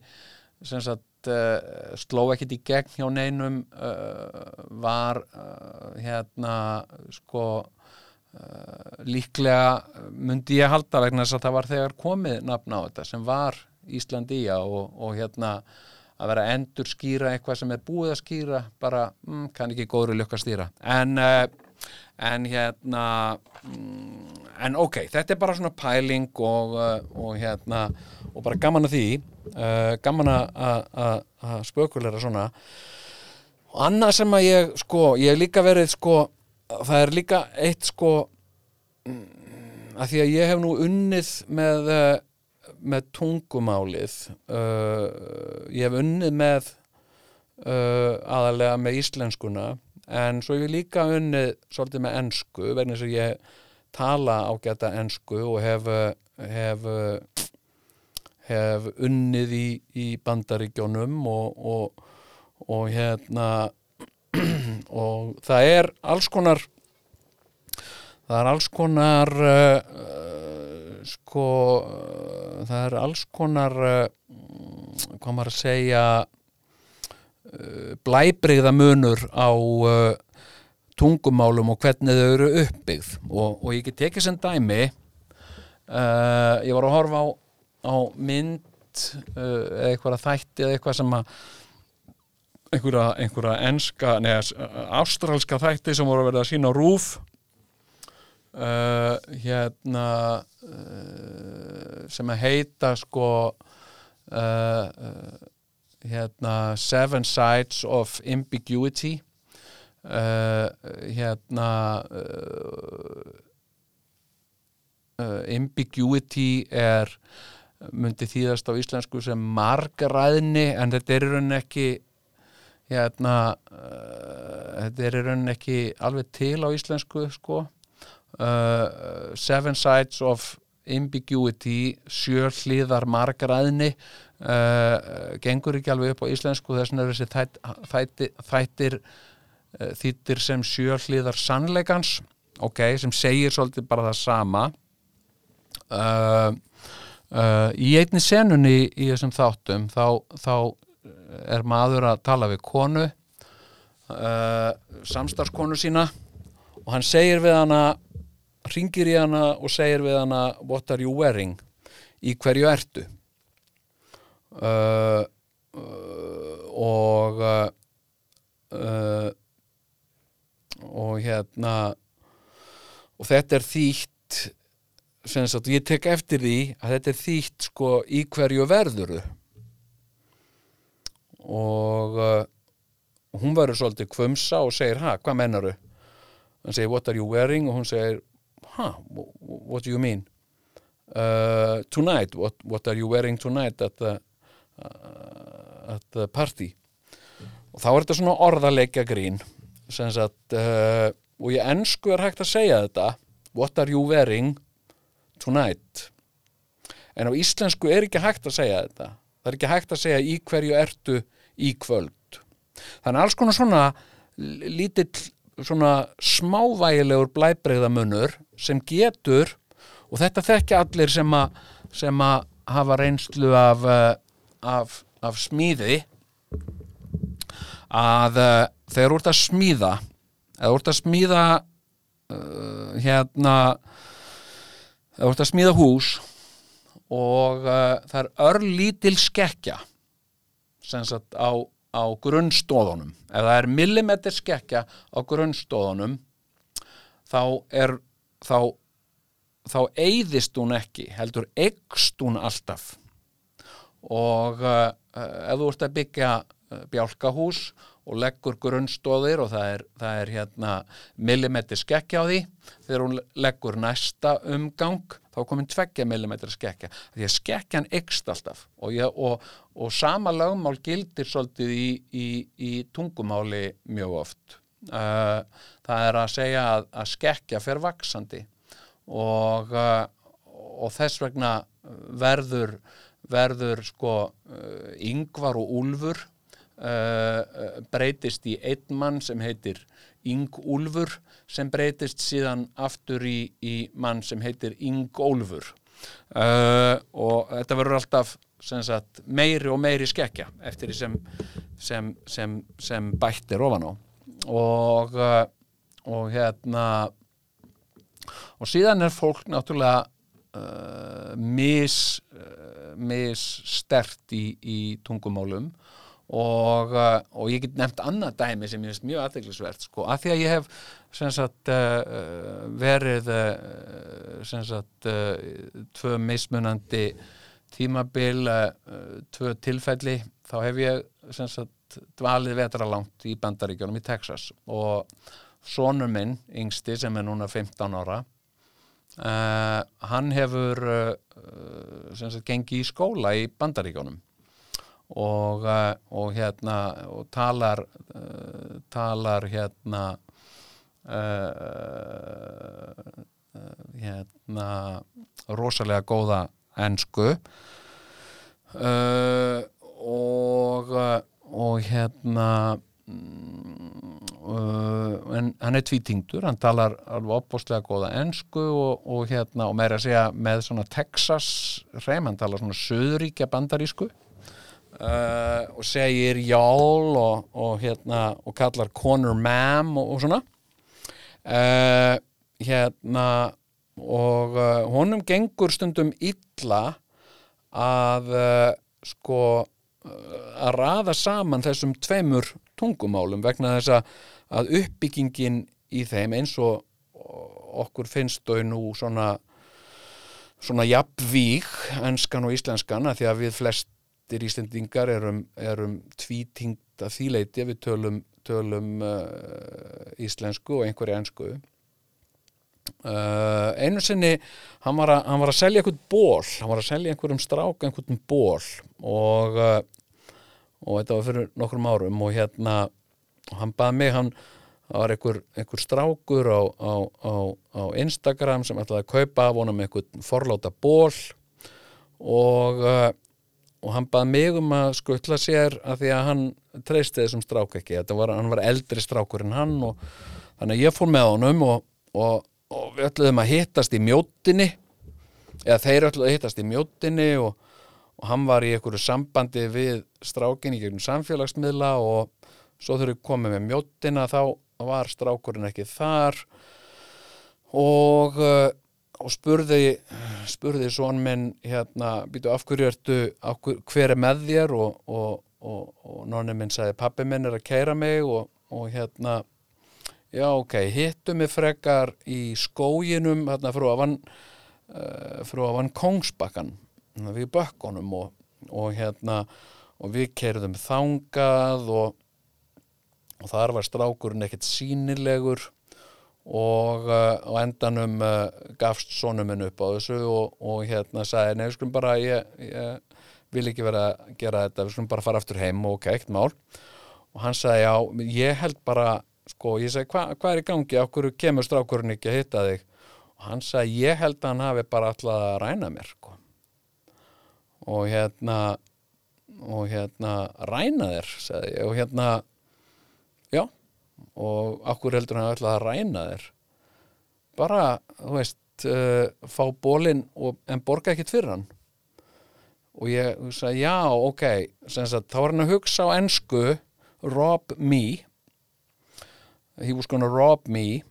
sem sagt uh, sló ekkit í gegn hjá neinum uh, var uh, hérna sko líklega myndi ég halda vegna þess að það var þegar komið nafn á þetta sem var Íslandía og, og hérna að vera að endur skýra eitthvað sem er búið að skýra bara mm, kann ekki góðri lukka stýra. En, uh, en hérna mm, en ok, þetta er bara svona pæling og, uh, og hérna og bara gaman að því gaman að spökulera svona. Og annað sem að ég sko, ég hef líka verið sko, það er líka eitt sko mm, að því að ég hef nú unnið með uh, með tungumálið uh, ég hef unnið með uh, aðalega með íslenskuna en svo hef ég líka unnið svolítið með ensku vegna þess að ég tala ágæta ensku og hef hef hef unnið í, í bandaríkjónum og, og, og hérna og það er alls konar það er alls konar uh, uh, sko uh, það er alls konar uh, hvað maður að segja uh, blæbrigða munur á uh, tungumálum og hvernig þau eru uppbyggð. Og, og ég get tekið sem dæmi ég var að horfa á, á mynd eða eitthvað þætti eða eitthvað sem að einhverja, einhverja enska, neða ástralska þætti sem voru að verða að sína á rúf uh, hérna uh, sem að heita sko uh, hérna Seven Sides of Ambiguity. Hérna Ambiguity er myndi þýðast á íslensku sem margaræðni en þetta er í rauninni ekki hérna uh, þetta er í rauninni ekki alveg til á íslensku sko. Uh, Seven Sides of Ambiguity sjölliðar margaræðni uh, gengur ekki alveg upp á íslensku. Þess vegna er þessi þætt, þætti, þættir þýttir sem sjölliðar sannleikans. Ok, sem segir svolítið bara það sama. Uh, uh, í einni senunni í þessum þáttum þá, þá er maður að tala við konu uh, samstarfskonu sína og hann segir við hana ringir í hana og segir við hana what are you wearing? Í hverju ertu? Uh, og uh, og hérna og þetta er þýtt sem sagt, ég tek eftir því að þetta er þýtt sko í hverju verðuru og uh, hún verður svolítið kvumsa og segir, ha, hvað mennaru? hann segir, what are you wearing? og hún segir, ha, what do you mean? Uh, tonight, what, what are you wearing tonight at the, uh, at the party? og þá er þetta svona orðaleikja grín sagt uh, og í ennsku er hægt að segja þetta what are you wearing tonight en á íslensku er ekki hægt að segja þetta það er ekki hægt að segja í hverju ertu í kvöld. Þannig alls konar svona lítill svona smávægilegur blæbreyðamunur sem getur og þetta þekki allir sem að sem að hafa reynslu af, eh, af, af smíði að þegar þú ert að smíða eða þú ert að smíða uh, hérna eða þú ert að smíða hús og uh, það er örlítil skekkja sagt á, á grunnstóðunum ef það er millimetr skekkja á grunnstóðunum þá er þá, þá eyðist hún ekki heldur eggst hún alltaf. Og uh, ef þú ert að byggja uh, bjálkahús og leggur grunnstóðir og það er, það er hérna millimetri skekkja á því. Þegar hún leggur næsta umgang þá komin tveggja millimetri skekkja. Því að skekkjan ykst alltaf og, ég, og, og sama lögmál gildir svolítið í, í, í tungumáli mjög oft. Uh, það er að segja að, að skekkja fer vaksandi og, uh, og þess vegna verður verður sko uh, yngvar og úlfur uh, breytist í einn mann sem heitir yngúlfur sem breytist síðan aftur í, í mann sem heitir yngólfur uh, og þetta verður alltaf sagt, meiri og meiri skekkja eftir því sem, sem, sem, sem bættir ofan á. Og, uh, og hérna og síðan er fólk náttúrulega uh, mis, uh, mis stert í, í tungumálum og, uh, og ég get nefnt annað dæmi sem ég finnst mjög aðteglisvert sko, að því að ég hef sagt, uh, verið uh, sem sagt, tvö mismunandi tímabil tvö tilfelli þá hef ég sagt, dvalið vetralangt í bandaríkjónum í Texas. Og sonur minn, yngsti sem er núna 15 ára uh, hann hefur uh, gengið í skóla í bandaríkjónum og, uh, og hérna og talar uh, talar hérna uh, hérna rosalega góða ensku uh, og og hérna mm, en hann er tvítingdur hann talar alveg opbóstlega góða ensku og, og hérna og meira að segja með svona Texas reym, hann talar svona söðuríkja bandarísku uh, og segir jál og, og hérna og kallar corner ma'am og, og svona. Uh, hérna og uh, honum gengur stundum illa að sko að raða saman þessum tveimur tungumálum vegna þess að, uppbyggingin í þeim eins og okkur finnst þau nú svona svona jafnvík enskan og íslenskan að því að við flestir íslendingar erum, erum tvítingt að þýleiti við tölum, tölum uh, íslensku og einhverju ensku. Uh, einu sinni hann var, að, hann var að selja einhvern ból hann var að selja einhverjum strák einhvern ból og uh, og þetta var fyrir nokkrum árum og hérna og hann baði mig hann var einhver, einhver strákur á, á, á, á Instagram sem ætlaði að kaupa af honum einhvern forláta ból og og hann baði mig um að skutla sér að því að hann treysti þessum strák ekki. Var, hann var eldri strákur en hann og þannig að ég fór með honum og, og og við ætluðum að hittast í mjóttinni eða þeir ætluðu að hittast í mjóttinni og, hann var í einhverju sambandi við strákin í gegnum samfélagsmiðla og svo þurfum við komið með mjóttina þá var strákurinn ekki þar. Og, uh, og spurði spurði svon minn hérna, býtu af hverju ertu af hver, hver er með þér? Og, og, og, og nonni minn sagði pappi minn er að keira mig og, hérna já ok, hittu mig frekar í skóginum hérna frá að vann uh, frá að vann Kongsbakkan við bökkunum og, hérna og við keirðum þangað og þar var strákurinn ekkert sínilegur og uh, á endanum uh, gafst sonum minn upp á þessu og, og hérna sagði, nei við skulum bara ég, ég vil ekki vera að gera þetta við skulum bara fara aftur heim og ok, ekkert mál. Og hann sagði já, ég held bara sko, ég segi hvað hva er í gangi? Okkur kemur strákurinn ekki að hitta þig? Og hann sagði ég held að hann hafi bara alltaf að ræna mér sko. og hérna og hérna ræna þér? og hérna já og okkur heldur hann alltaf að ræna þér? Bara, þú veist uh, fá bólinn en borga ekkert fyrir hann. Og ég sagði já, ok sagt, þá var hann að hugsa á ensku rob me. He was gonna rob me.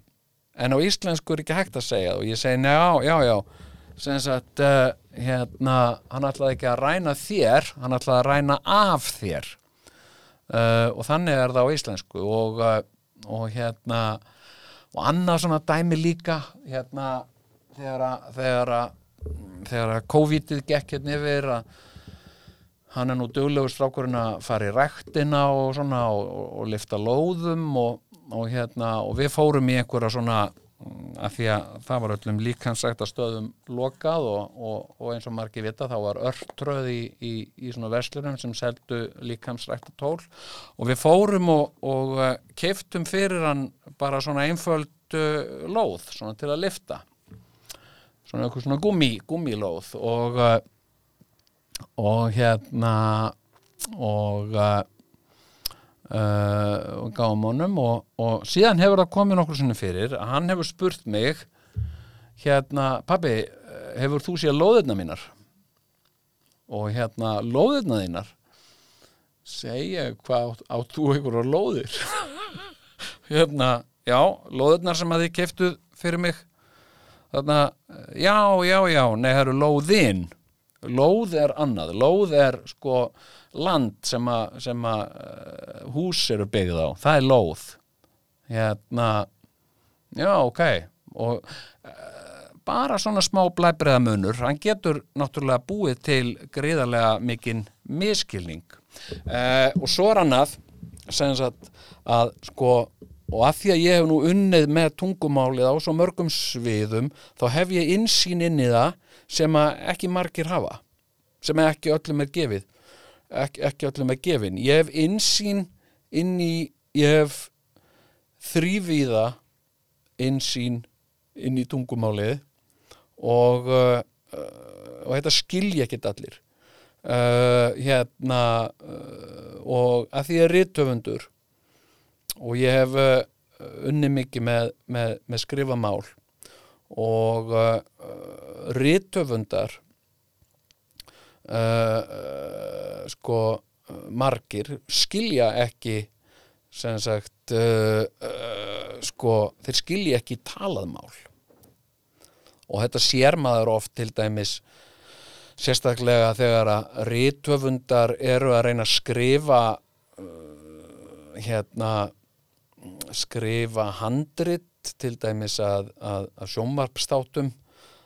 En á íslensku er ekki hægt að segja og ég segi já, já, já. Sagt, uh, hérna hann ætlaði ekki að ræna þér hann ætlaði að ræna af þér. Uh, og þannig er það á íslensku og, uh, og hérna og annað svona dæmi líka hérna þegar að þegar að, þegar að COVID-ið gekk hérna yfir að hann er nú duglegur strákurinn að fara í ræktina og svona og, og, og lifta lóðum og, og hérna og við fórum í einhverja svona af því að það var öllum líkansækta stöðum lokað og, og, og eins og margir vita þá var örtröð í, í, í svona verslunum sem seldu líkansrækta tól. Og við fórum og, og keiftum fyrir hann bara svona einföld uh, lóð svona til að lifta svona eitthvað svona gummi, gummilóð og uh, og hérna og uh, gáum honum og, og síðan hefur það komið nokkur sinni fyrir. Að hann hefur spurt mig hérna, pabbi hefur þú séð lóðirna mínar? Og hérna lóðirna þínar? Segja hvað átt, þú einhverjar lóðir? Hérna, já lóðirnar sem að þið keftuð fyrir mig. Þarna, já, já, já nei, það eru lóðin. Lóð er annað, lóð er sko land sem að, sem að uh, hús eru byggð á það er lóð. Hérna, já, ok. Og uh, bara svona smá blæbriðamunur, hann getur náttúrulega búið til gríðarlega mikinn miskilning uh, og svo er annað sem sagt að sko og að því að ég hef nú unnið með tungumálið á svo mörgum sviðum þá hef ég insýn inn í það sem að ekki margir hafa sem ekki öllum er gefið ekki, ekki öllum er gefin. Ég hef insýn inn í ég hef þrývíða insýn inn í tungumálið og uh, uh, og þetta skilja ekkert allir. Uh, hérna uh, og að því ég er rithöfundur og ég hef uh, unni mikið með, með, með skrifamál og uh, rithöfundar uh, sko margir skilja ekki sem sagt uh, uh, sko þeir skilja ekki talað mál. Og þetta sér maður oft til dæmis sérstaklega þegar að rithöfundar eru að reyna að skrifa uh, hérna skrifa handrit til dæmis að, að, að sjónvarpstátum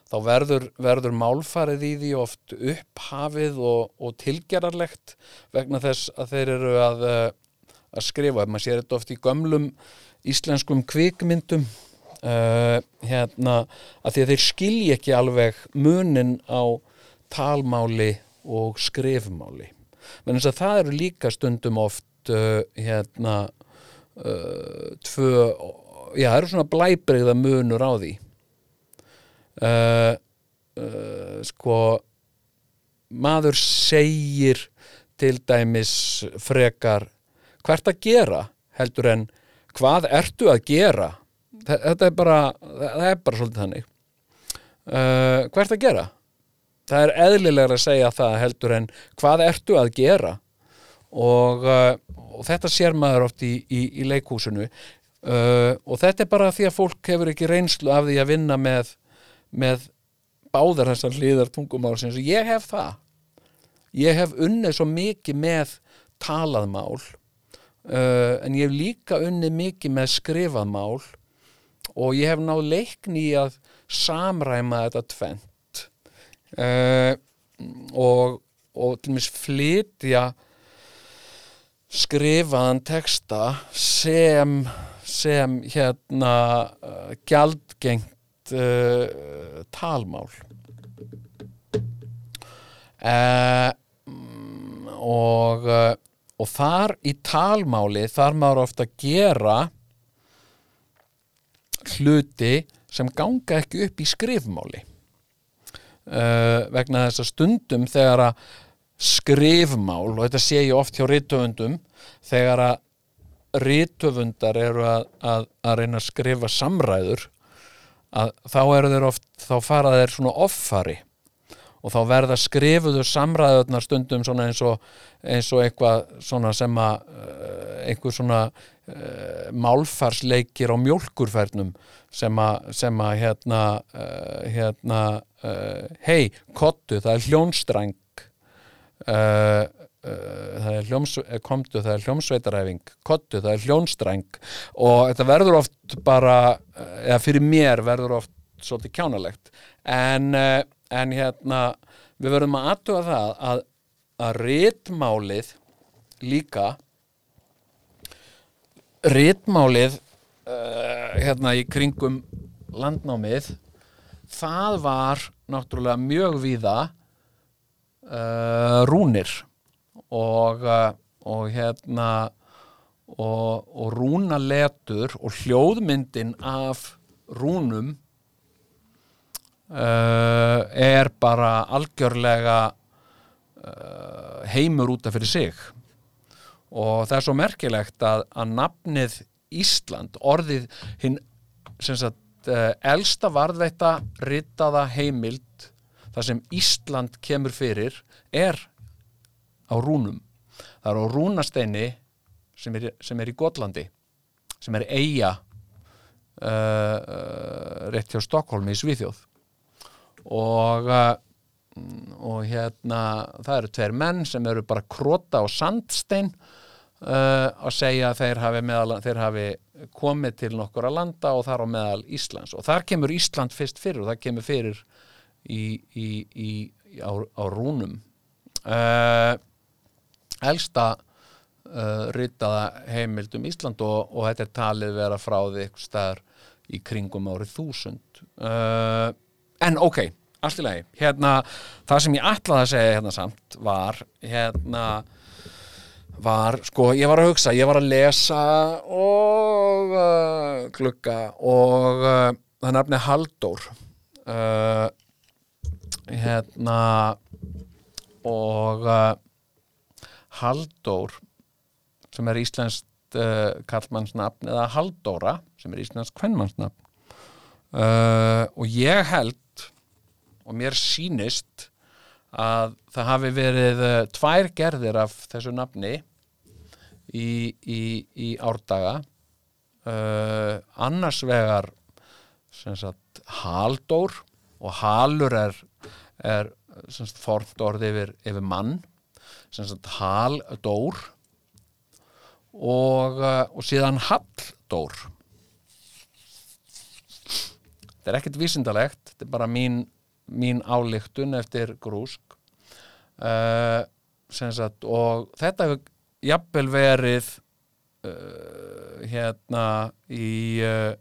þá verður, verður málfarið í því oft upphafið og, og tilgerarlegt vegna þess að þeir eru að, eh, að skrifa, maður sér þetta oft í gömlum íslenskum kvikmyndum uh, hérna að því að þeir skilji ekki alveg munin á talmáli og skrifmáli. Menn þess að það eru líka stundum oft uh, hérna uh, tvö já, það eru svona blæbrigða munur á því uh, uh, sko maður segir til dæmis frekar hvert að gera heldur en hvað ertu að gera? Þe- þetta er bara það er bara svolítið þannig. Uh, hvert að gera? Það er eðlilega að segja það heldur en hvað ertu að gera. Og, uh, og þetta sér maður oft í, í, í leikhúsinu. Uh, og þetta er bara því að fólk hefur ekki reynslu af því að vinna með, með báðar þessar hlýðar tungumálsins. Og ég hef það. Ég hef unnið svo mikið með talað mál uh, en ég hef líka unnið mikið með skrifað mál og ég hef náð leikni í að samræma þetta tvent uh, og, og til mis flytja skrifaðan texta sem sem hérna uh, gjaldgengt uh, talmál. Uh, og uh, og þar í talmáli þar maður ofta gera hluti sem ganga ekki upp í skrifmáli. Uh, vegna þess að stundum þegar að skrifmál og þetta sé ég oft hjá rítöfundum þegar að rítöfundar eru að, að, að reyna að skrifa samræður að þá eru þeir oft þá fara þeir svona offari og þá verða skrifuðu samræðurnar stundum svona eins og, eins og eitthvað svona sem að uh, einhver svona uh, málfarsleikir á mjólkurfernum sem að, sem að hérna, uh, hérna hei, kottu, það er hljónstrang uh, það er hljóms, komdu, það er hljómsveitaræfing. Kottu, það er hljónstrang og þetta verður oft bara eða fyrir mér verður oft svolítið kjánalegt. En, en hérna við verðum að aðtuga það að, að réttmálið líka réttmálið uh, hérna í kringum landnámið það var náttúrulega mjög víða uh, rúnir og, uh, og hérna og, og rúnaletur og hljóðmyndin af rúnum uh, er bara algjörlega uh, heimur út af fyrir sig. Og það er svo merkilegt að, að nafnið Ísland, orðið hinn uh, elsta varðveita ritaða heimild þar sem Ísland kemur fyrir er á rúnum. Það er á rúnasteini sem er, sem er í Gotlandi sem er eiga uh, uh, rétt hjá Stokkólmi í Svíþjóð. Og uh, og hérna það eru tveir menn sem eru bara krota og sandstein uh, að segja að þeir hafi, meðal, þeir hafi komið til nokkur að landa og þar á meðal Íslands. Og þar kemur Ísland fyrst fyrir og það kemur fyrir í, í, í, á, á rúnum. Uh, elsta uh, ritaða heimild um Ísland og, og þetta er talið vera frá því eitthvað staðar í kringum árið þúsund. Uh, en ok, allt í lagi. Hérna, það sem ég ætlaði að segja hérna samt var hérna var, sko, ég var að hugsa ég var að lesa og uh, glugga og uh, það nefni Halldór uh, hérna og Halldór sem er íslenskt uh, kallmannsnafn eða Halldóra sem er íslenskt kvennmannsnafn uh, og ég held og mér sýnist að það hafi verið uh, tvær gerðir af þessu nafni í, í, í árdaga. Uh, annars vegar sagt Halldór og Halur er, er formt orði yfir, yfir mann sem sagt Haldór og, uh, og síðan Halldór þetta er ekkert vísindalegt þetta er bara mín, mín álíktun eftir grúsk. Uh, sem sagt og þetta hefur jafnvel verið uh, hérna í uh,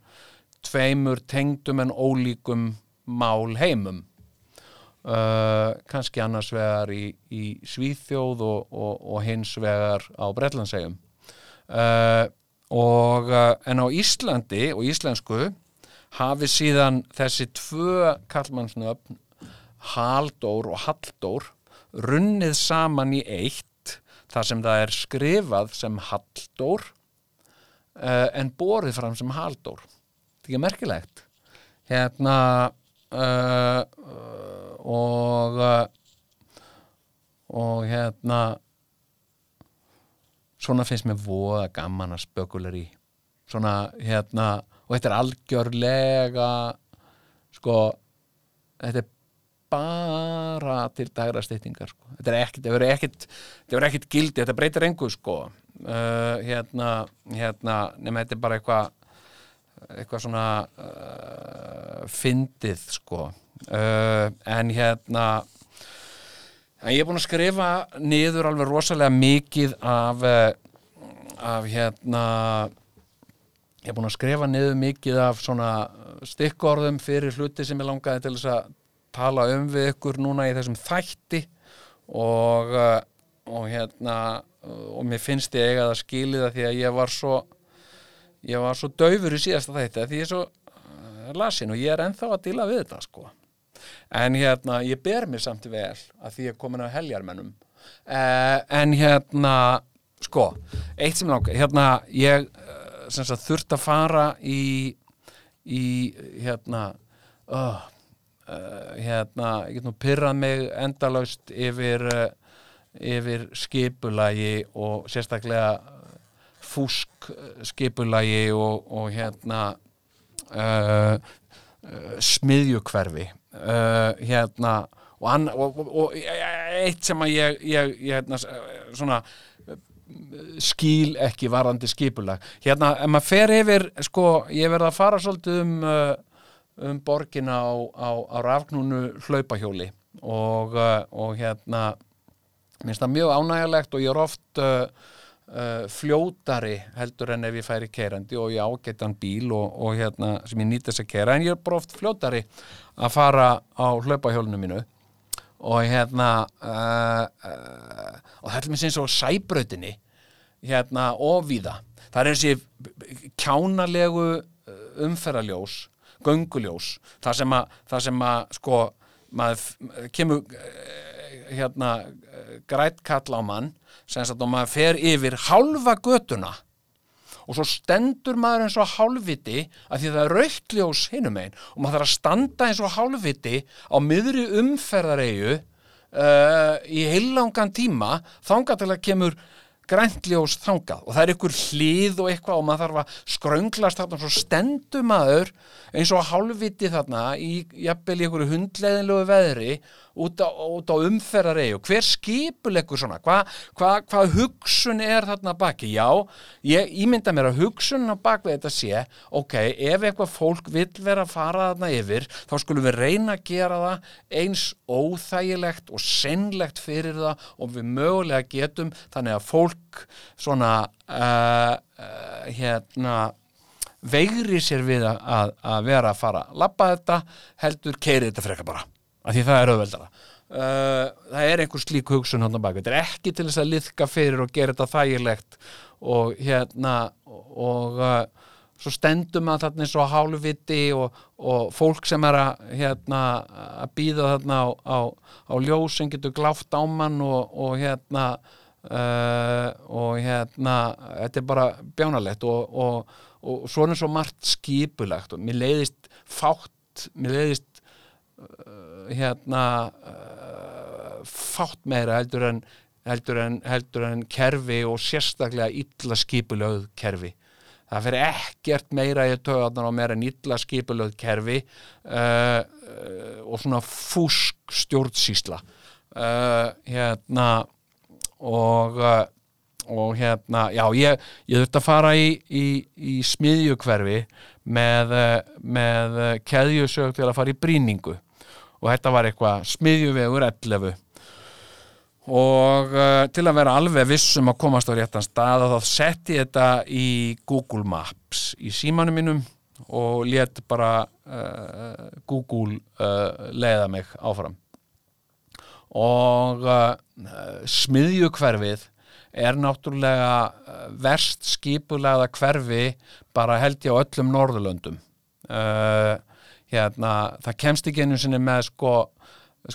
tveimur tengdum en ólíkum mál heimum uh, kannski annars vegar í, í Svíþjóð og, og, og hins vegar á Bretlandsegum uh, og uh, en á Íslandi og íslensku hafi síðan þessi tvö kallmannsnöfn Haldór og Halldór runnið saman í eitt þar sem það er skrifað sem Halldór uh, en borið fram sem Haldór þetta er ekki merkilegt. Hérna og uh, og hérna svona finnst mér voða gaman að spökular í. Svona hérna og þetta er algjörlega sko þetta er bara til dagra stýttingar sko. þetta er ekkit, þetta er ekkit þetta er ekkit gildi, þetta breytir engu sko. Uh, hérna, hérna nema þetta er bara eitthvað eitthvað svona uh, fyndið sko uh, en hérna en ég er búin að skrifa niður alveg rosalega mikið af uh, af hérna ég er búin að skrifa niður mikið af svona stikkorðum fyrir hluti sem ég langaði til þess að tala um við ykkur núna í þessum þætti. Og, uh, og hérna og mér finnst ég eiga það skilið að því að ég var svo ég var svo daufur í síðasta þætti að því ég er svo lasin og ég er ennþá að díla við þetta sko en hérna, ég ber mér samt vel að því er komin á heljarmennum uh, en hérna sko, eitt sem langar hérna, ég sem sagt þurft að fara í í hérna uh, hérna, ég get nú pyrrað mig endalaust yfir yfir skipulagi og sérstaklega fúsk skipulagi og, og hérna uh, uh, smiðjukverfi uh, hérna og, anna, og, og, og eitt sem að ég, ég, ég hérna, svona skíl ekki varandi skipulag. Hérna, ef maður fer yfir sko, ég verða að fara svolítið um uh, um borgina á, á, á rafnúnu hlaupahjóli og, og hérna minnst það mjög ánægilegt og ég er oft uh, uh, fljótari heldur en ef ég færi keirandi og ég ágættan bíl og, og hérna sem ég nýtt þess að keira en ég er bara oft fljótari að fara á hlaupahjólinu mínu og hérna uh, uh, og þetta er mér sinns og sæbrautinni hérna og víða. Það er þessi kjánalegu umferðaljós gönguljós það sem að, það sem að sko maður kemur hérna grætt kall á mann sem að maður fer yfir halva götuna og svo stendur maður eins og hálfviti að því það er rauktljós hinum einn og maður þarf að standa eins og hálfviti á miðri umferðareyju uh, í heilangan tíma þángat til að kemur græntljós þangað. Og það er ykkur hlið og eitthvað og maður þarf að skrönglast þarna og svo stendur maður eins og hálfviti þarna í jafnvel í ykkur hundleðinlegu veðri út á, á umferðarei og hver skipuleggur svona? Hvað hva, hva hugsun er þarna baki? Já, ég ímynda mér að hugsun á bakvið þetta sé ok, ef eitthvað fólk vil vera að fara þarna yfir, þá skulum við reyna að gera það eins óþægilegt og sennlegt fyrir það og við mögulega getum þannig að fólk svona uh, uh, hérna veigri sér við að, að vera að fara að lappa þetta heldur keiri þetta freka bara af því það er auðveldara. Uh, það er einhver slík hugsun hann á baka, þetta er ekki til þess að liðka fyrir og gera þetta þægilegt og hérna og uh, svo stendum að þarna eins og hálfviti og, og fólk sem er að hérna að býða þarna á, á, á ljós sem getur gláft á mann og, og hérna uh, og hérna þetta er bara bjánalegt og, og, svona svo margt skipulegt og mér leiðist fátt, mér leiðist hérna uh, fátt meira heldur en, heldur, en, heldur en kerfi og sérstaklega illa skipulögð kerfi. Það fyrir ekkert meira í töðarnar og meira en illa skipulögð kerfi uh, uh, og svona fúsk stjórnsísla hérna og og hérna, já, ég, ég þurfti að fara í, í, í smiðjukverfi með, með keðjusög til að fara í bríningu og þetta var eitthvað smiðjuvegur 11 og uh, til að vera alveg vissum að komast á réttan stað þá sett ég þetta í Google Maps í símanum mínum og let bara uh, Google uh, leiða mig áfram. Og uh, smiðjukverfið er náttúrulega uh, verst skipulegða hverfi bara held ég á öllum Norðurlöndum. Uh, hérna, það kemst ekki einu sinni með sko,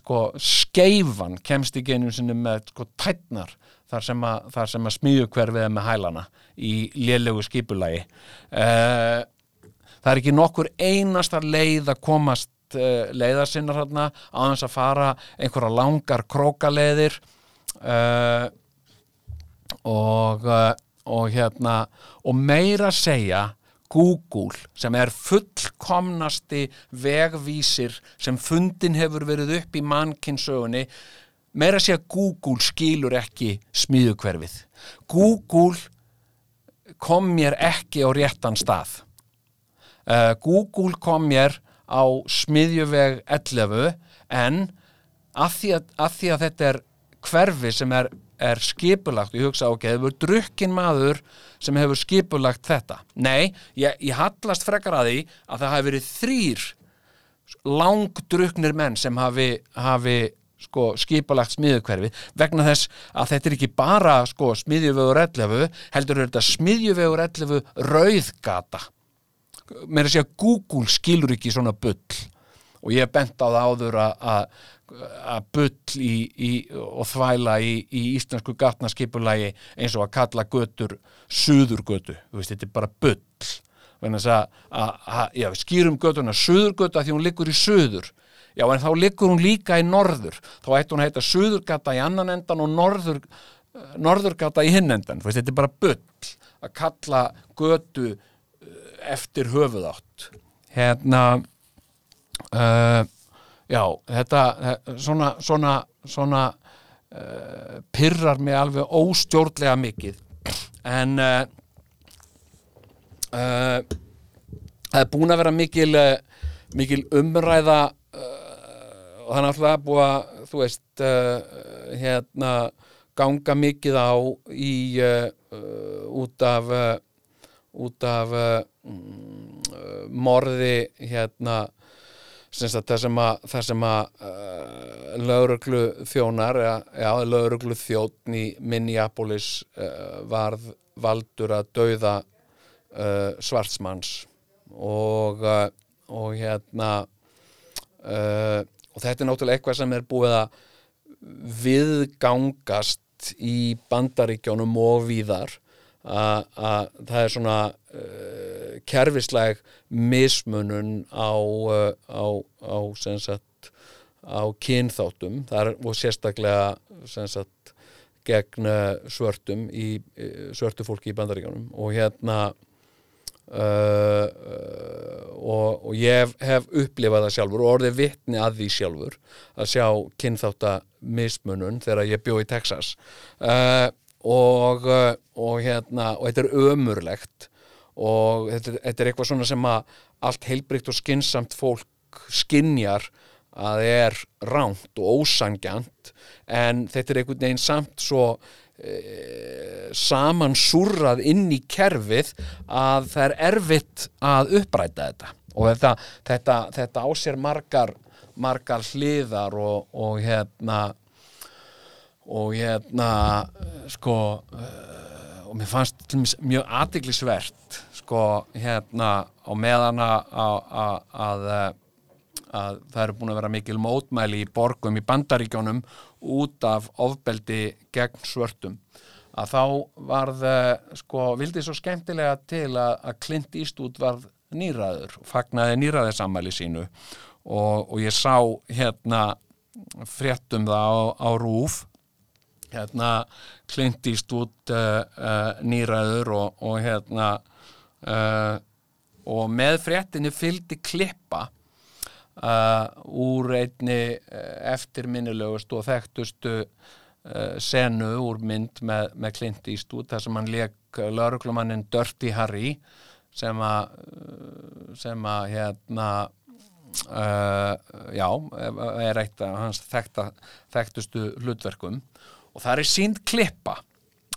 sko skeifan kemst ekki einu sinni með sko tætnar þar sem að, að smíu hverfið með hælana í lélegu skipulagi. Uh, það er ekki nokkur einasta leið að komast uh, leiðarsinnar hérna á þess að fara einhverja langar krókaleðir uh, og og hérna og meira segja Google sem er fullkomnasti vegvísir sem fundin hefur verið upp í mannkinsögunni meira sé að Google skilur ekki smíðukverfið. Google kom mér ekki á réttan stað. Uh, Google kom mér á smiðjuveg 11 en að því að, að því að þetta er hverfi sem er er skipulagt og ég hugsa ok, það hefur drukkin maður sem hefur skipulagt þetta? Nei, ég, ég hallast frekar að því að það hafi verið þrýr langdruknir menn sem hafi, hafi sko skipalagt smiðjukverfi vegna þess að þetta er ekki bara sko smiðjuvegur 11 heldur er þetta smiðjuvegur 11 rauðgata. Mér er að segja Google skilur ekki svona bull. Og ég hef bent á það áður að- að bull í, í, og þvæla í, í íslensku gatnaskipulagi eins og að kalla götur suðurgötu, veist, þetta er bara já, við skýrum götuna suðurgötu að því hún liggur í suður. Já, en þá liggur hún líka í norður. Þá ætti hún að heita suðurgata í annan endan og norður norðurgata í hinn endan, veist, þetta er bara bull að kalla götu eh, eftir höfuðátt. Hérna uh, já, þetta eh, svona, svona, svona uh, pyrrar mig alveg óstjórnlega mikið. En uh, uh, það er búin að vera mikil mikil umræða og það er búið að þú veist hérna ganga mikið á í út af út af mm, morði hérna það sem að, það sem að uh, lögreglu þjónar eða, já, lögreglu þjónn í Minneapolis uh, varð valdur að dauða uh, svartsmanns og, og hérna og þetta er náttúrulega eitthvað sem er búið að viðgangast í bandaríkjónum og víðar. Að það er svona uh, kerfisleg mismunun á, uh, á, á sagt á kynþáttum. Þar, og sérstaklega sagt gegn uh, svörtum í svörtu fólki í bandaríkjónum og hérna Uh, uh, og, og ég hef, hef upplifað það sjálfur og orðið vitni að því sjálfur að sjá kynþáttamismunun þegar ég bjó í Texas. Uh, og, og hérna og þetta er ömurlegt og þetta, þetta er eitthvað svona sem að allt heilbrygt og skinsamt fólk skinjar að er ránt og ósangjant en þetta er einhvern veginn samt svo e, samansúrrað inn í kerfið að það er erfitt að uppræta þetta. Og þetta, þetta, þetta á sér margar, margar hliðar og, og hérna og hérna sko eh, og mér fannst til dæmis mjög aðtiklisvert sko hérna á meðan að, að, að, að það eru búin að vera mikil mótmæli í borgum í bandaríkjónum út af ofbeldi gegn svörtum að þá varð eh, sko, vildi svo skemmtilega til að, að Clint Eastwood varð nýraður og fagnaði nýraðisammæli sínu. Og, og ég sá hérna fréttum það á, á rúf hérna Clint Eastwood uh, uh, nýraður og, og hérna uh, og með fréttinni fylgdi klippa úr einni eftirminnilegust og þekktustu senu úr mynd með, með Clint Eastwood þar sem hann leik lauruglumannin Dirty Harry sem að sem að hérna já, er eitt af hans þekkta, þekktustu hlutverkum og það er sínd klippa.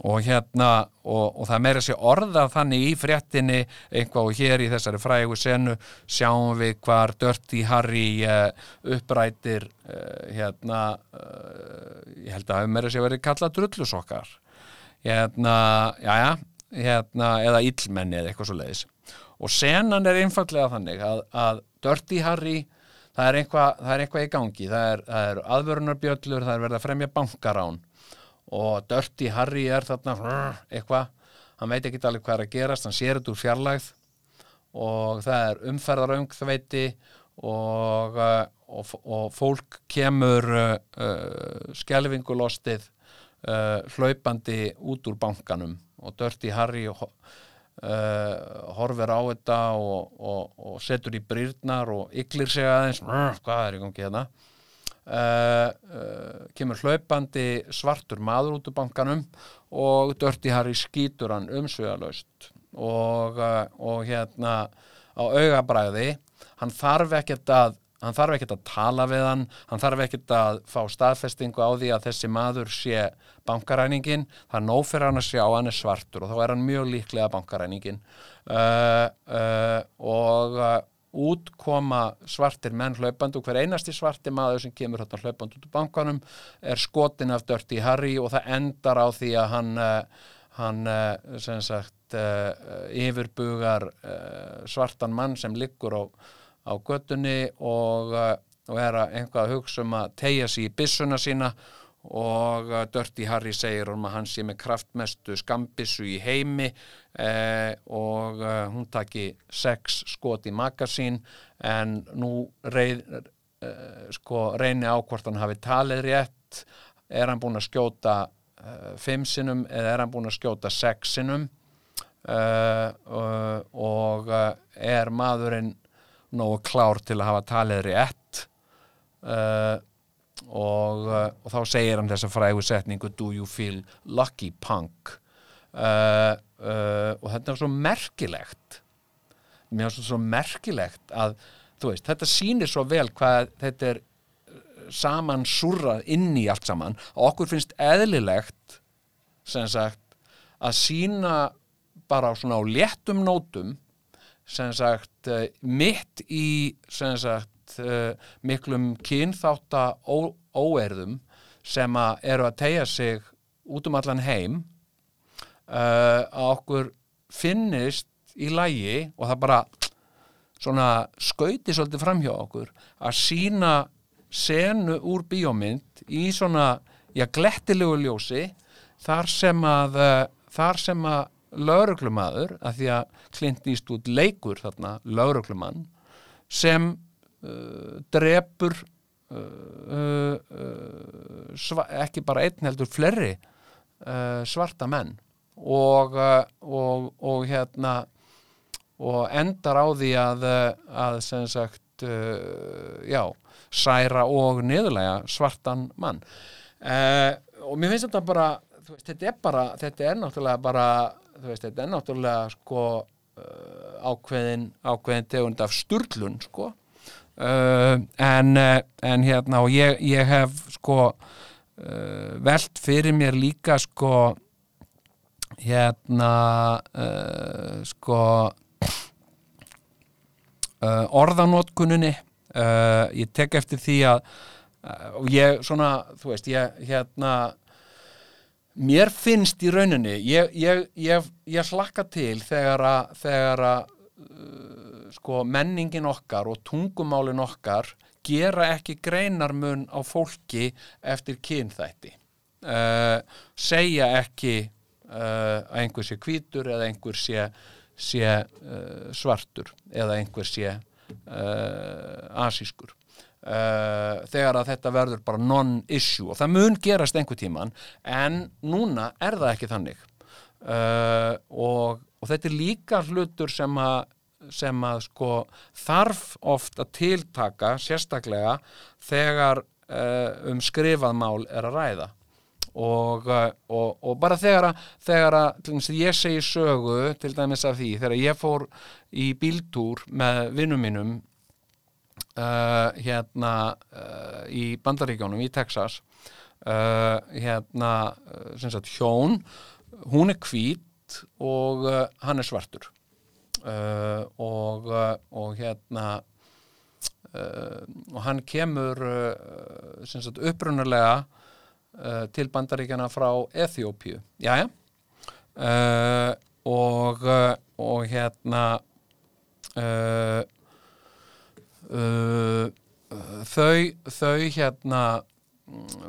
Og hérna og, og það meira sér orða þannig í fréttinni einhvað og hér í þessari frægu senu sjáum við hvar Dirty Harry uh, upprætir uh, hérna uh, ég held að það meira sér verið kallað drullusokkar. Hérna, jájá hérna, eða illmenni eða eitthvað svo leiðis og senan er einfallega þannig að, að Dirty Harry það er eitthvað, það er eitthvað í gangi. Það er, það er aðvörunarbjöllur, það er verið að fremja bankarán og Dirty Harry er þarna eitthvað, hann veit ekki alveg hvað er að gerast, hann sér þetta úr fjarlægð. Og það er umferðaröngþveiti og, uh, og, og fólk kemur uh, skelfingulostið uh, hlaupandi út úr bankanum. Og Dirty Harry uh, horfir á þetta og, og, setur í brýrnar og yklir sig aðeins. "Rrr, hvað er í gangi hérna uh, uh, kemur hlaupandi svartur maður út úr bankanum og Dirty Harry skýtur hann umsvegalöst og, uh, og hérna á augabræði hann þarf ekkert að hann þarf ekkert að tala við hann hann þarf ekkert að fá staðfestingu á því að þessi maður sé bankaræningin, það er nóg fyrir hann að sjá hann er svartur og þá er hann mjög líklega bankaræningin og, uh, út koma svartir menn hlaupandi og hver einasti svarti maður sem kemur hlaupandi út úr bankanum er skotin af Dirty Harry og það endar á því að hann, uh, hann uh, sem sagt uh, yfirbugar svartan mann sem liggur á, á göttunni og, og er að einhvað að hugsa um að tegja sig í byssuna sína og uh, Dirty Harry segir um að hann sé með kraftmestu skambissu í heimi eh, og uh, hún taki sex skot í magasín en nú reið, uh, sko, reyni á hvort hann hafi talið rétt. Er hann búinn að skjóta uh, fimm sinnum eða er hann búinn að skjóta sex sinnum? Uh, uh, og er maðurinn nógu klár til að hafa talið rétt? Uh, og, uh, og þá segir hann þessa frægu setningu Do you feel lucky punk? Uh, uh, og þetta er svo merkilegt. Mér finnst þetta svo merkilegt að veist, þetta sýnir svo vel hvað þetta er saman surrað inn í allt saman. Og okkur finnst eðlilegt sem sagt að sína bara svona á léttum nótum sem sagt eh, mitt í sem sagt eh, miklum kynþátta ó, óerðum sem að eru að tegja sig út um allan heim uh, að okkur finnist í lægi og það bara svona skauti svolítið fram hjá okkur að sína senu úr bíómynd í svona, já, glettilegu ljósi þar sem að uh, þar sem að lauruglumadur, að því að Clint Eastwood leikur þarna lauruglumann sem uh, drepur uh, uh, uh, sva, ekki bara einn heldur flerri svarta menn. Og, og, og hérna og endar á því að, að sem sagt já, særa og niðurlega svartan mann. Og mér finnst þetta bara veist, þetta er bara, þetta er náttúrulega bara veist, þetta er náttúrulega sko ákveðin ákveðin tegund af sturlun sko uh, en, uh, en hérna og ég, ég hef sko uh, velt fyrir mér líka sko hérna uh, sko orðanótkuninni ég tek eftir því að og ég svona, þú veist, ég hérna mér finnst í rauninni ég, ég, ég, hlakka til þegar að, þegar að sko menningin okkar og tungumálin okkar gera ekki greinarmun á fólki eftir kynþætti. Uh, segja ekki uh, að einhver sé hvítur eða einhver sé, sé uh, svartur eða einhver sé asískur. Þegar að þetta verður bara non-issue og það mun gerast einhver tíman en núna er það ekki þannig. Og, og þetta er líka hlutur sem að sem að sko þarf oft að tiltaka sérstaklega þegar uh, um skrifað mál er að ræða. Og, uh, og, og bara þegar að, þegar að dæmis, ég segi sögu til dæmis af því þegar ég fór í bíltúr með vinnum mínum uh, hérna uh, í Bandaríkjónum í Texas hérna sem sagt hjón hún er hvít og uh, hann er svartur. Uh, og, uh, og hérna uh, og hann kemur uh, sagt upprunalega til bandaríkjana frá Eþjópíu, jæja. Uh, og og hérna þau þau hérna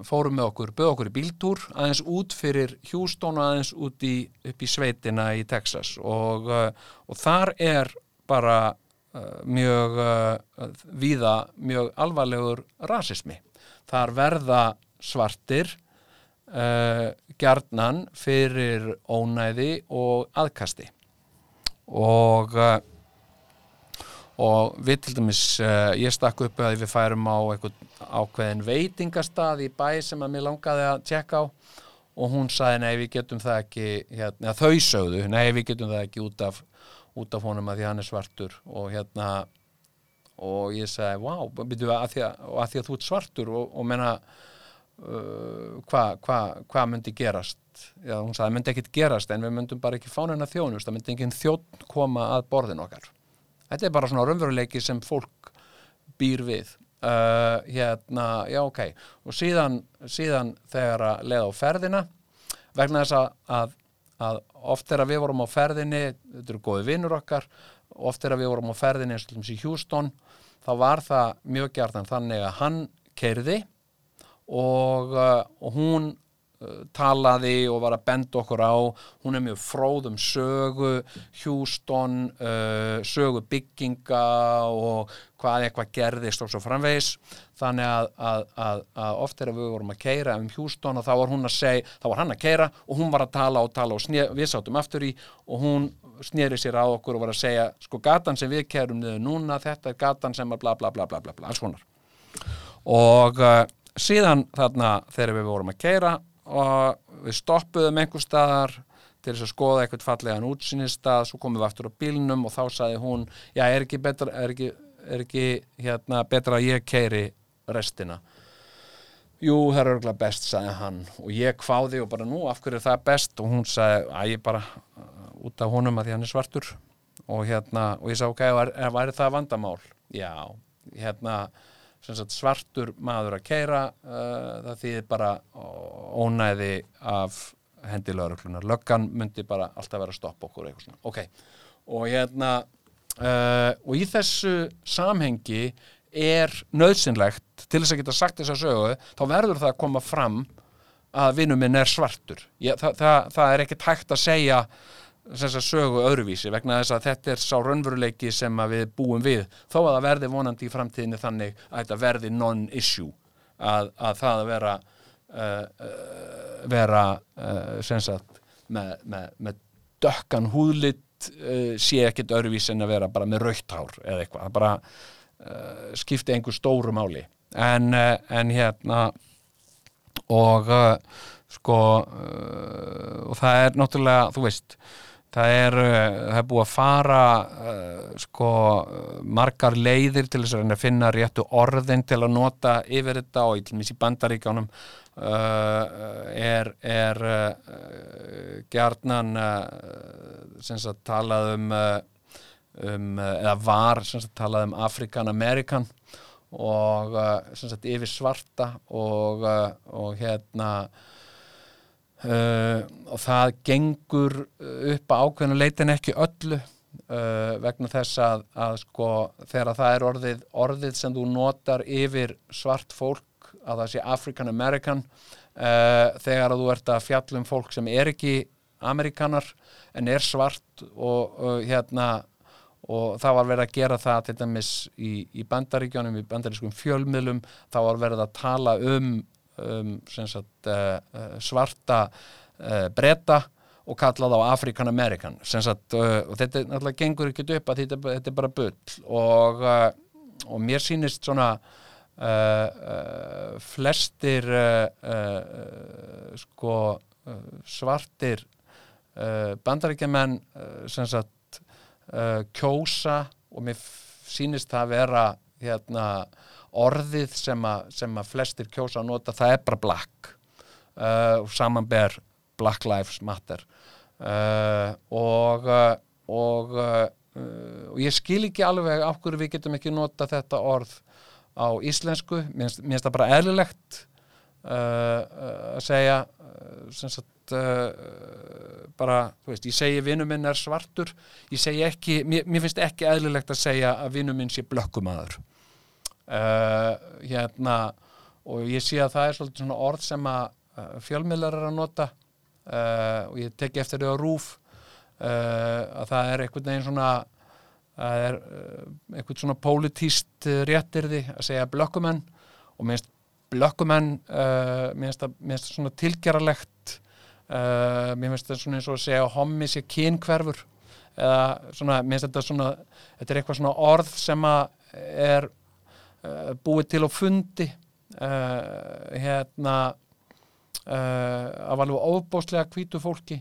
fórum með okkur, böð okkur í bíltúr aðeins út fyrir Houston og aðeins út í, upp í sveitina í Texas og, uh, og þar er bara uh, mjög uh, víða mjög alvarlegur rasismi. Þar verða svartir uh, gjarnan fyrir ónæði og aðkasti og uh, og við til dæmis uh, ég stakk upp að við færum á einhvern ákveðin veitingastað í bæ sem að mér langaði að tjekka á og hún sagði nei við getum það ekki hérna, þau sögðu, nei við getum það ekki út af, út af honum að því hann er svartur. Og hérna og ég sagði, wow, byrju að því að, að því að þú ert svartur og, og menna uh, hvað hva, hva myndi gerast? Já, hún sagði, það myndi ekkit gerast en við myndum bara ekki fána hennar þjónust, það myndi engin þjótt koma að borðin okkar. Þetta er bara svona raunveruleiki sem fólk býr við uh, hérna, já ok. Og síðan, síðan þegar að leiða á ferðina vegna þess að, að, að oft þegar við vorum á ferðinni þetta eru góði vinnur okkar oft þegar við vorum á ferðinni eins og í Houston þá var það mjög gjartan þannig að hann keirði og, uh, og hún talaði og var að benda okkur á. Hún er mjög fróðum sögu Houston uh, sögu bygginga og hvað eitthvað gerðist og svo framvegis. Þannig að, að, að, að oft þegar við vorum að keira um Houston og þá var hún að segja, þá var hann að keira og hún var að tala og tala og sné, við sátum aftur í og hún sneri sér á okkur og var að segja sko gatan sem við kerum niður núna þetta er gatan sem að bla bla bla bla bla, bla alls konar. Og uh, síðan þarna þegar við vorum að keira og við stoppuðum einhver staðar til þess að skoða eitthvað fallegan útsýnistað svo komum við aftur á bílnum og þá sagði hún já er ekki betra, er ekki, er ekki hérna, betra að ég keiri restina? Jú, það er örgulega best, sagði hann og ég kváði og bara nú, af hverju er það best? Og hún sagði, að ég bara út af honum að því hann er svartur. Og hérna, og ég sagði, ok, er, er, væri það vandamál? Já, hérna sagt, svartur maður að keira uh, það þýðir bara ónæði af hendi lauruglunar löggan myndi bara alltaf vera að stoppa okkur eitthvað svona, ok. Og hérna uh, og í þessu samhengi er nöðsynlegt til þess að geta sagt þess að sögu þá verður það að koma fram að vinnum minn er svartur. Ég, það, það, það er ekkert hægt að segja þess að sögu öðruvísi vegna þess að þetta er sá raunveruleiki sem við búum við. Þó að það verði vonandi í framtíðinni þannig að þetta verði non-issue að, að það að vera uh, vera uh, sagt, með, með, með dökkan húðlitt uh, sé ekkert öðruvísi en að vera bara með raukt hár eða eitthvað, það bara skipti einhver stóru máli. En, en hérna og sko og það er náttúrulega, þú veist það er, uh, það er búið að fara uh, sko margar leiðir til þess að að finna réttu orðin til að nota yfir þetta og í bandaríkjánum uh, er, er uh, gjarnan uh, sagt talað um uh, um, eða var sagt talað um African American og sagt yfir svarta og, og hérna uh, og það gengur upp að ákveðinu leitin ekki öllu uh, vegna þess að, að sko þegar það er orðið orðið sem þú notar yfir svart fólk að það sé African American uh, þegar að þú ert að fjallum fólk sem er ekki Amerikanar en er svart og, og hérna og það var verið að gera það til dæmis í, í bandaríkjónum, í bandarískum fjölmiðlum, þá var verið að tala um, um sagt, uh, svarta uh, breyta og kallað á African American. Sagt, og þetta náttúrulega gengur ekki upp að þetta, þetta er bara bull. Og, og mér sýnist svona flestir sko svartir bandaríkjaman sem sagt kjósa og mér sýnist það að vera hérna, orðið sem að, sem að flestir kjósa að nota, það er bara black. Uh, og samanber Black Lives Matter. Uh, og og, og ég skil ekki alveg af hverju við getum ekki nota þetta orð á íslensku, mér finnst það bara eðlilegt að segja sem sagt bara, þú veist, ég segi vinnu minn er svartur, ég segi ekki mér, mér finnst ekki eðlilegt að segja að vinnu minn sé blökkumadur uh, hérna og ég sé að það er svolítið svona orð sem að uh, fjölmiðlar er að nota uh, og ég teki eftir því á rúf að það er einhvern veginn svona það er einhvern svona pólitíst réttirði að segja blökkumenn og minnst blökkumenn minnst það svona tilgeralegt finnst þetta svona eins og að segja hommi sé kynkverfur eða svona, mér finnst þetta svona þetta er eitthvað svona orð sem að er búið til á fundi uh, hérna af alveg ofbóstlega kvítu fólki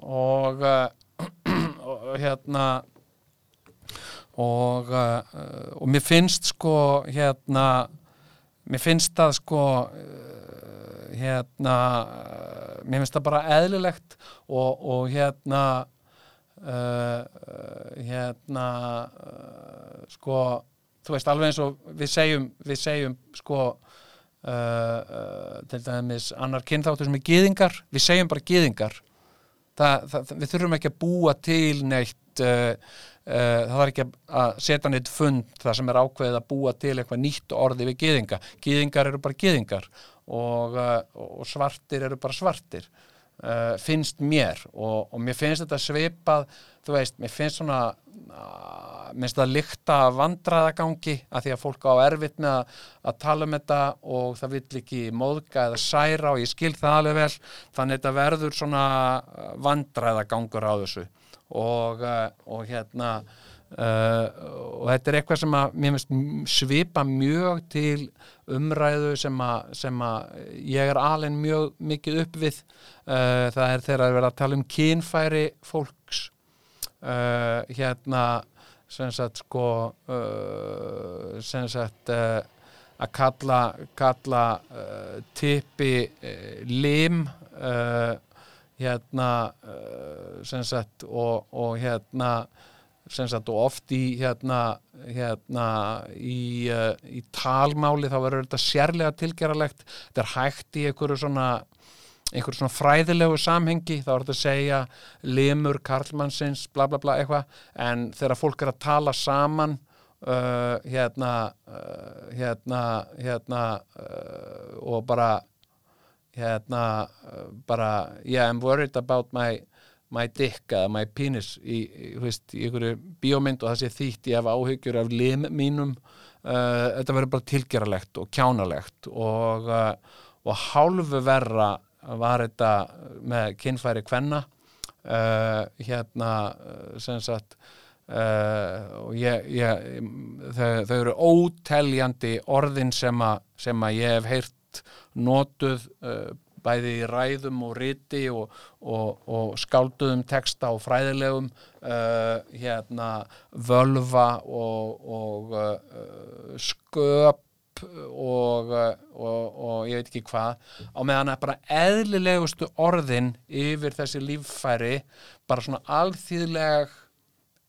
og, hérna og og mér finnst sko hérna mér finnst það sko hérna mér finnst það bara eðlilegt og, og hérna uh, hérna uh, sko, þú veist alveg eins og við segjum, við segjum sko uh, uh, til dæmis annar kynþáttur sem er gyðingar við segjum bara það, við þurfum ekki að búa til neitt uh, uh, það var ekki að setja neitt fund það sem er ákveðið að búa til eitthvað nýtt orði við gyðinga. Gyðingar eru bara gyðingar og, uh, og svartir eru bara svartir uh, finnst mér. Og, og mér finnst þetta svipað þú veist, mér finnst svona mér finnst það líkta vandraðagangi að því að fólk á erfitt með að, að tala um þetta og það vill ekki móðga eða særa og ég skil það alveg vel. Þannig að þetta verður svona uh, vandræðagangur á þessu. Og, uh, og hérna Uh, og þetta er eitthvað sem að mér finnst svipa mjög til umræðu sem að, sem að ég er alveg mjög mikið upp við. Uh, það er þegar að vera að tala um kynfæri fólks uh, hérna sem sagt sko uh, sem sagt uh, að kalla, kalla tippi lim hérna sem sagt og, og hérna sem sagt og oft í hérna, hérna í, í talmáli þá verður þetta sérlega tilgeralegt þetta er hægt í einhverju svona einhverju svona fræðilegu samhengi þá er þetta að segja limur karlmannsins bla bla bla eitthvað. En þegar fólk er að tala saman uh, hérna uh, hérna hérna uh, og bara hérna uh, bara yeah I'm worried about my my dick eða my penis í, í, veist, í einhverju bíómynd og það sé þýtt ég hef áhyggjur af lim mínum uh, þetta verður bara tilgeralegt og kjánalegt og, uh, og hálfu verra var þetta með kynfæri kvenna uh, hérna uh, sem sagt uh, og ég, ég þau, þau eru óteljandi orðin sem, a, sem að ég hef heyrt notuð uh, bæði í ræðum og riti og, og, og skálduðum texta og fræðilegum hérna völva og, og uh, sköp og, og, og ég veit ekki hvað á meðan að bara eðlilegustu orðin yfir þessi líffæri bara svona alþýðleg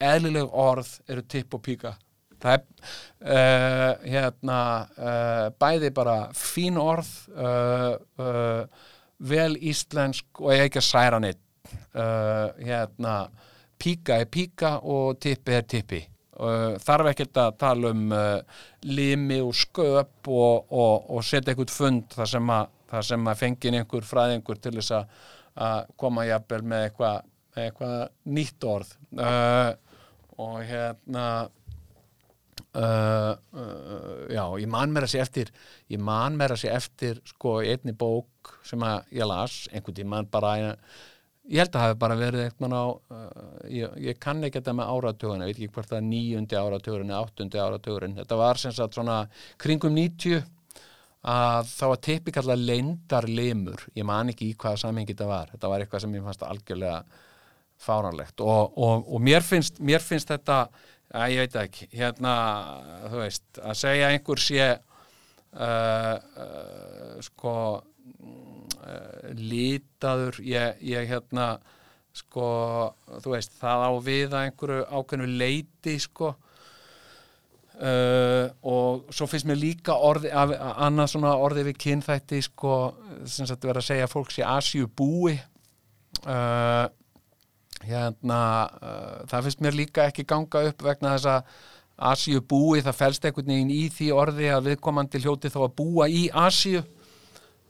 eðlileg orð eru tipp og píka. Það er uh, hérna uh, bæði bara fín orð uh, vel íslensk og ekki að særa neitt hérna píka er píka og tippi er tippi þarf ekkert að tala um uh, limi og sköp og, og, og setja einhvern fund þar sem að, að fengin einhver fræðingur til þess að, koma jafnvel með eitthvað eitthva nýtt orð. Uh, og hérna Uh, uh, já, ég man mér að sé eftir ég man mér að sé eftir sko einni bók sem að ég las einhvern tímann bara ég held að það hafi bara verið eitthvað á uh, ég, ég kann ekki þetta með áratuguna ég veit ekki hvort það er níundi áratugurinn eða áttundi áratugurinn, þetta var sem sagt svona kringum 90 að þá var tippi kallað leindarlimur ég man ekki í hvaða samhengi þetta var. Þetta var eitthvað sem ég fannst algjörlega fáranlegt og, og, og mér, finnst, mér finnst þetta að ég veit ekki, hérna þú veist, að segja einhver sé uh, uh, sko lítaður ég, ég hérna sko, þú veist, það á við að einhverju ákveðnu leiti sko. Uh, og svo finnst mér líka orði, annað svona orði við kynþætti sko, sem sagt verið að segja að fólk sé Asíu búi uh, hérna uh, það finnst mér líka ekki ganga upp vegna þess að Asíu búi það fælst einhvern veginn í því orði að viðkomandi hljóti þá að búa í Asíu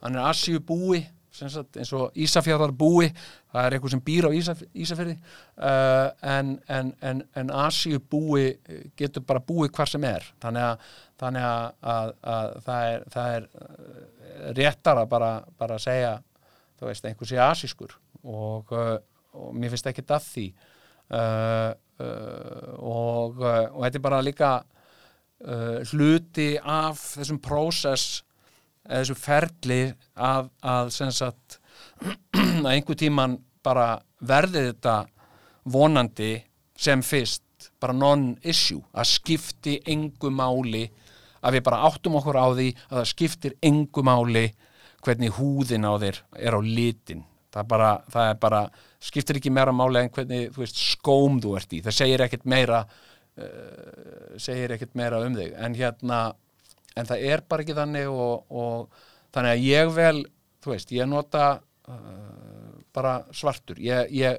hann er Asíu búi sagt, eins og Ísafjörðar búi það er eitthvað sem býr á Ísaf, Ísafjörði uh, en, en, en, en Asíu búi getur bara búið hvar sem er. Þannig að, þannig að, að, að það, er, það er réttar að bara, bara segja þú veist, einhver sé asískur. Og og mér finnst ekki að því. Uh, uh, og, og þetta er bara líka hluti af þessum prósess eða þessum ferli að, að sagt að einhver tíman bara verði þetta vonandi sem fyrst bara non-issue að skipti engu máli að við bara áttum okkur á því að það skiptir engu máli hvernig húðin á þér er á litin. Það bara, það bara skiptir ekki meira máli en hvernig þú veist, skóm þú ert í, það segir ekkert meira uh, segir ekkert meira um þig. En hérna en það er bara ekki þannig og, og þannig að ég vel þú veist, ég nota uh, bara svartur. Ég, ég,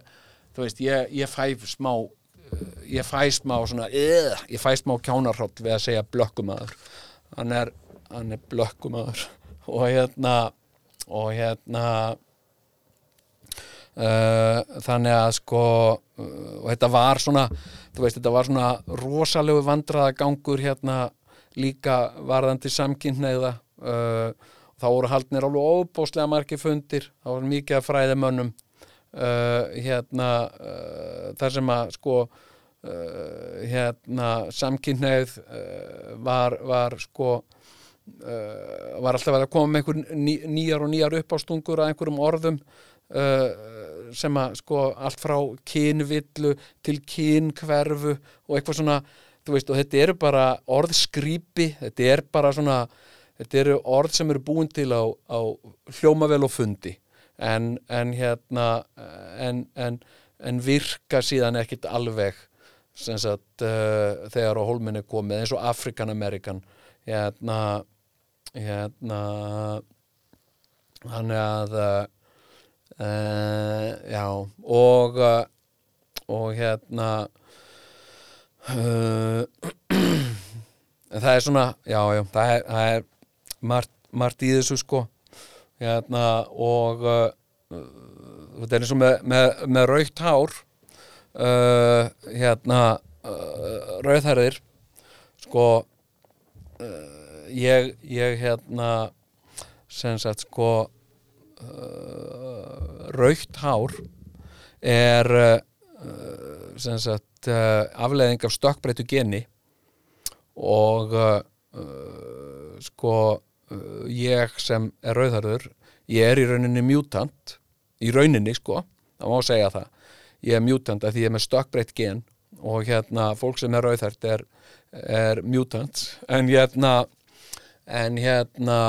þú veist, ég, ég fæ smá uh, ég fæ smá svona uh, ég fæ smá kjánarhótt við að segja blökkumadur hann er, hann er blökkumadur og hérna og hérna uh, þannig að sko uh, og þetta var svona veist, þetta var svona rosalegu vandraðagangur hérna líka varðandi samkynneigða uh, þá voru haldnir alveg óbóslega margir fundir, þá voru mikið að fræðimönnum uh, hérna uh, þar sem að sko uh, hérna samkynneið uh, var, var sko uh, var alltaf að koma með einhver ný, nýjar og nýjar uppástungur að einhverjum orðum uh, sem að sko allt frá kynvillu til kynkverfu og eitthvað svona þú veist og þetta eru bara orðskrýpi þetta er bara svona þetta eru orð sem eru búin til á, á hljómavel og fundi en, en hérna en, en, en virka síðan ekkit alveg sagt uh, þegar á hólminni komið eins og African American hérna hérna þannig að uh, já og uh, og hérna en það er svona já, já, það er, það er margt, margt í þessu sko. Hérna og uh, þetta er eins og með, með, með raukt hár uh, hérna uh, rauðhærðir sko uh, ég, ég hérna sem sagt sko uh, raukt hár er uh, sem sagt uh, afleðing af stökkbreytu geni og uh, uh, sko ég sem er rauðharður ég er í rauninni mutant í rauninni sko, það má segja það. Ég er mutant af því ég er með stökkbreytt gen og hérna fólk sem er rauðhært er, er mutant. En hérna en hérna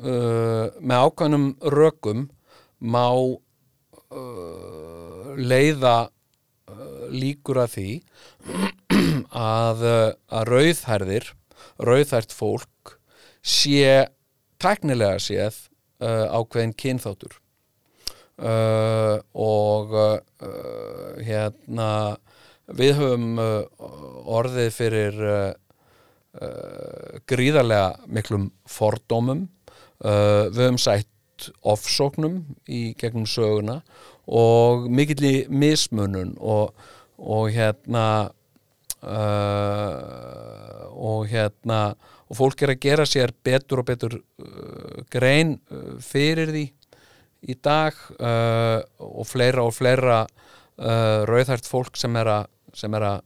uh, með ákvæmum rökum má uh, leiða líkur að því að, uh, að rauðhærðir rauðhært fólk sé teknilega séð uh, ákveðin kynþáttur. Uh, og uh, hérna við höfum orðið fyrir gríðarlega miklum fordómum. Við höfum sætt ofsóknum í gegnum söguna og mikill mismunun og, og hérna uh, og hérna og fólk er að gera sér betur og betur uh, grein uh, fyrir því í dag uh, og fleira og fleira uh, rauðhært fólk sem er að, sem er að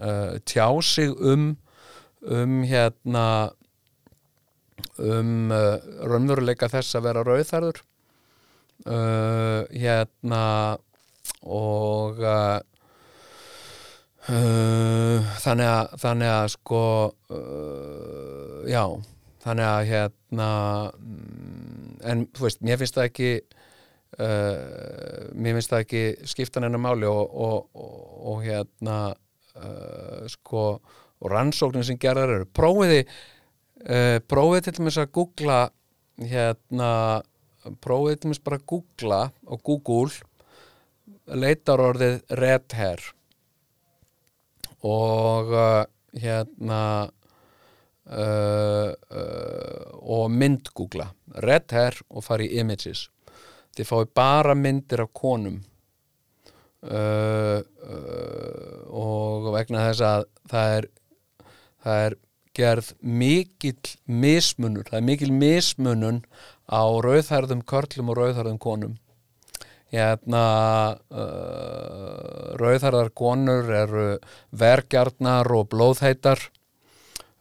uh, tjá sig um um hérna um raunveruleika þess að vera rauðhærður. Hérna og uh, uh, þannig að þannig að sko uh, já, þannig að hérna mm, en þú veist, mér finnst það ekki uh, mér finnst það ekki skiptan enn máli og, og, og, og hérna uh, sko og rannsóknin sem gerðar eru. Prófiði uh, prófiði til dæmis að googla hérna prófiði til dæmis bara að googla á Google leitar orðið red hair og uh, hérna uh, uh, og myndgúgla red hair og fara í images. Þið fái bara myndir af konum. Uh, uh, og vegna þess að það er það er gerð mikill mismunur það er mikill mismunun á rauðhærðum körlum og rauðhærðum konum hérna uh, rauðhærðar konur eru vergjarnar og blóðheitar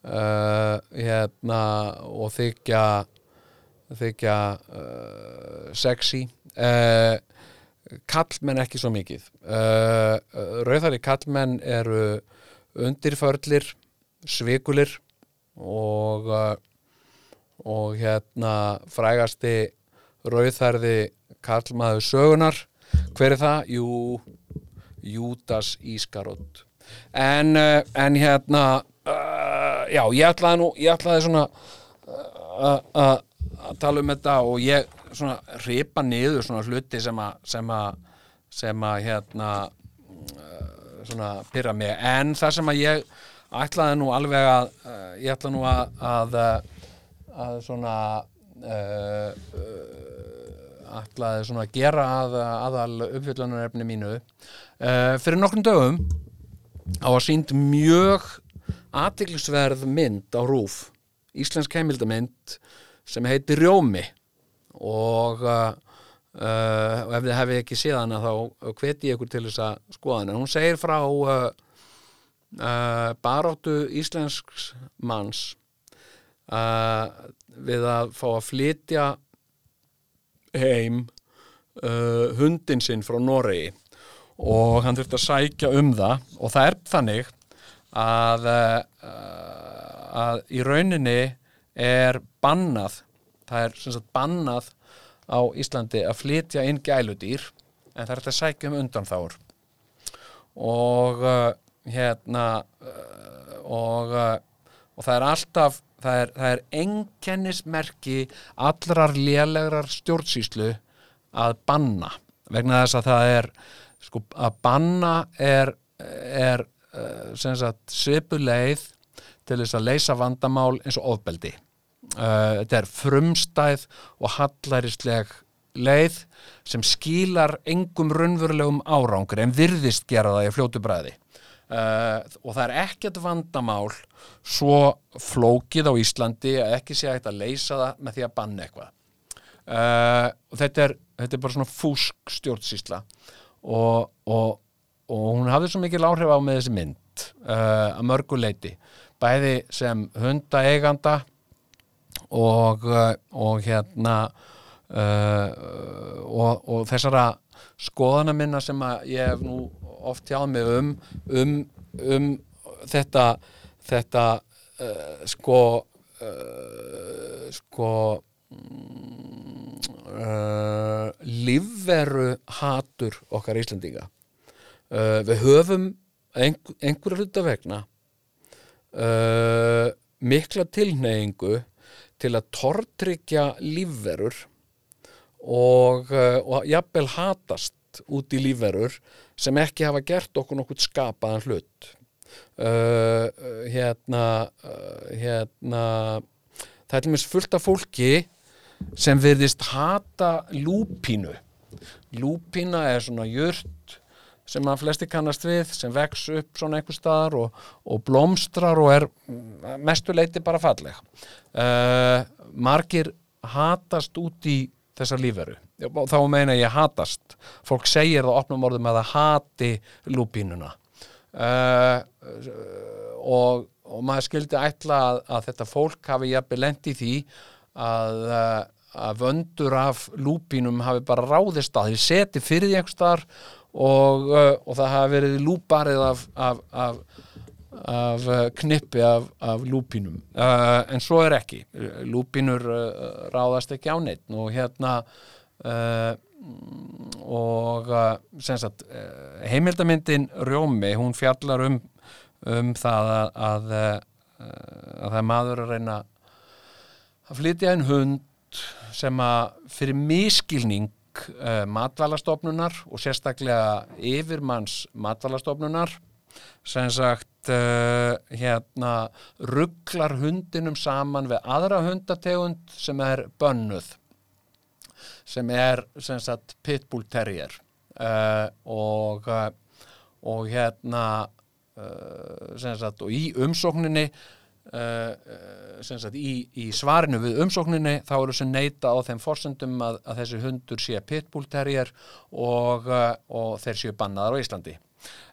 uh, hérna og þykja þykja uh, sexy. Uh, kallmenn ekki svo mikið. Uh, rauðhæri kallmenn eru undirförlir svikulir og uh, og hérna frægasti rauðhærði Karlmaður sögunar hver er það? Jú, Júdas Ískarótt en, uh, en hérna uh, já, ég ætlaði nú ég ætlaði svona uh, uh, að tala um þetta og ég svona ripa niður svona hluti sem að sem að, sem að hérna uh, svona pyrra mig. En það sem að ég ætlaði nú alveg að uh, ég ætlaði nú að að, uh, að svona uh, uh, ætlaði svona að gera að, aðal uppfyllunarefni mínu. Uh, fyrir nokkrum dögum á að sínd mjög athyglisverð mynd á rúf íslensk heimildamynd sem heitir Rjómi. Og uh, og ef þið hefði ekki séð hana þá hveti ég ykkur til þess að skoða hana. Hún segir frá uh, baráttu íslensks manns við að fá að flytja heim uh, hundin sinn frá Noregi. Og hann þurfti að sækja um það. Og það er þannig að, uh, að í rauninni er bannað það er sem sagt bannað á Íslandi að flytja inn gæludýr en það er hægt að sækja um undan þáur og uh, hérna uh, og, uh, og það er alltaf það er, er enkennismerki allrar lélegrar stjórnsýslu að banna vegna þess að það er sko að banna er, er uh, sem sagt svipu leið til þess að leysa vandamál eins og ofbeldi. Uh, þetta er frumstæð og hallarisleg leið sem skilar engum raunverulegum árangri en virðist gera það í fljótu bræði uh, og það er ekkert vandamál svo flókið á Íslandi að ekki sé að leysa það með því að banna eitthvað. Uh, og þetta er, þetta er bara svona fúsk stjórnsýsla og, og, og hún hafði svo mikil áhrif á með þessi mynd uh, að mörgu leiti bæði sem hundaeiganda og, uh, og hérna og, og þessara skoðana minna sem að ég hef nú oft tjáð mig um um, um þetta þetta uh, sko uh, sko uh, lífveru hatur okkar Íslendinga. Uh, við höfum einhver, einhverja hluta vegna uh, mikla tilneyingu til að tortryggja lífverur og, og jafnvel hatast út í lífverur sem ekki hafa gert okkur nokkuð skapaðan hlut. Uh, hérna uh, hérna það er til mér fullt af fólki sem virðist hata lúpínu. Lúpína er svona jurt sem að flesti kannast við sem vex upp svona einhver staðar og, og blómstrar og er mestu leiti bara falleg. Uh, margir hatast út í þessa líferu þá meina ég hatast. Fólk segir það opnum orðum að það hati lúpínuna. Uh, og, og maður skildi ætla að, að þetta fólk hafi jafnvel lent í því að, uh, að vöndur af lúpínum hafi bara ráðist að því seti fyrir því einhver staðar og, uh, og það hafi verið lúparið af, af, af, af knippi af, af lúpínum. Uh, en svo er ekki. Lúpínur uh, ráðast ekki á neitt og hérna uh, og sem sagt uh, heimildamyndin Rjómi hún fjallar um, um það að, að, að það er maður að reyna að flytja einn hund sem að fyrir miskilning uh, matvalastofnunar og sérstaklega yfirmanns matvalastofnunar sem sagt uh, hérna rugglar hundinum saman við aðra hundategund sem er bönnuð sem er sem sagt pitbull terrier. Uh, og uh, og hérna uh, sem sagt og í umsókninni uh, sem sagt í, í svarinu við umsókninni þá eru sem neita á þeim forsendum að, að þessi hundur sé pitbull terrier og, og þeir séu bannaðar á Íslandi.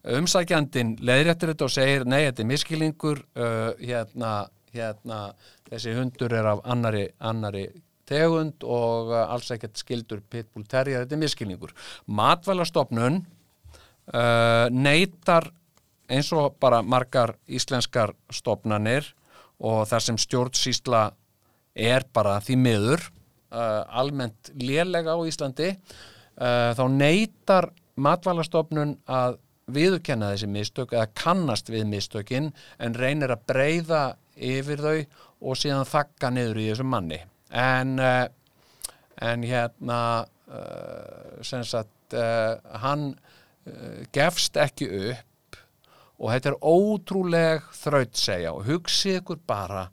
Umsækjandin leiðréttir þetta og segir nei, þetta er miskilingur hérna, hérna þessi hundur er af annari, annari tegund og uh, alls ekkert skildur pitbull terrier, þetta er miskilningur matvælastofnun uh, neytar eins og bara margar íslenskar stofnanir og þar sem stjórnsýsla er bara því miður uh, almennt lélega á Íslandi uh, þá neytar matvælastofnun að viðurkenna þessi mistök eða kannast við mistökin en reynir að breyða yfir þau og síðan þakka niður í þessum manni en, uh, en hérna uh, sem sagt uh, hann gefst ekki upp og þetta er ótrúleg þrautsegja og hugsið ykkur bara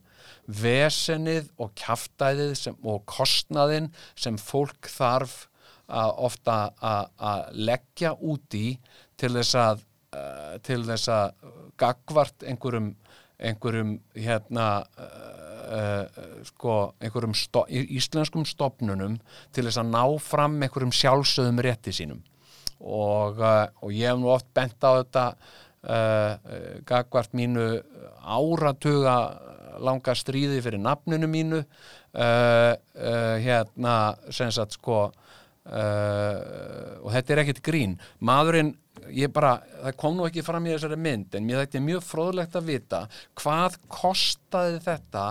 vesenið og kjaftæðið sem, og kostnaðin sem fólk þarf að ofta að- leggja út í til þess að til þess að gagvart einhverjum einhverjum hérna uh, sko einhverjum sto íslenskum stopnunum til þess að ná fram einhverjum sjálfsögðum rétti sínum. Og, uh, og ég hef nú oft bent á þetta uh, gagvart mínu áratuga langa stríði fyrir nafninu mínu hérna sem sagt sko og þetta er ekkert grín. Maðurinn, bara það kom nú ekki fram í þessari mynd en mér er mjög fróðlegt að vita hvað kostaði þetta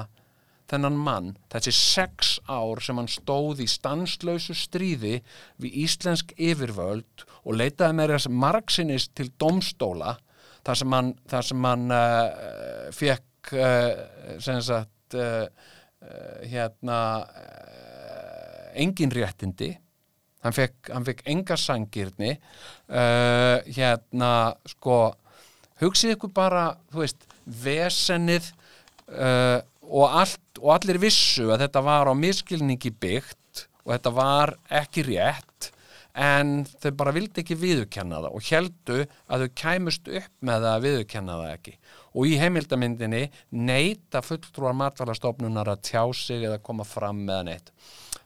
þennan mann, þessi sex ár sem hann stóð í stanslausu stríði við íslensk yfirvöld og leitaði með þess margsinnist til domstóla þar sem hann, þar sem hann uh, fekk uh, sem sagt uh, hérna engin réttindi. Hann fekk, hann fekk enga sangirni hérna sko hugsið ykkur bara, þú veist vesennið uh, og, allt, og allir vissu að þetta var á miskilningi byggt og þetta var ekki rétt en þau bara vildi ekki viðurkenna það og heldu að þau kæmust upp með það að viðurkenna það ekki. Og í heimildamyndinni neita fulltrúar matvælastofnunar að tjá sig eða koma fram með neitt.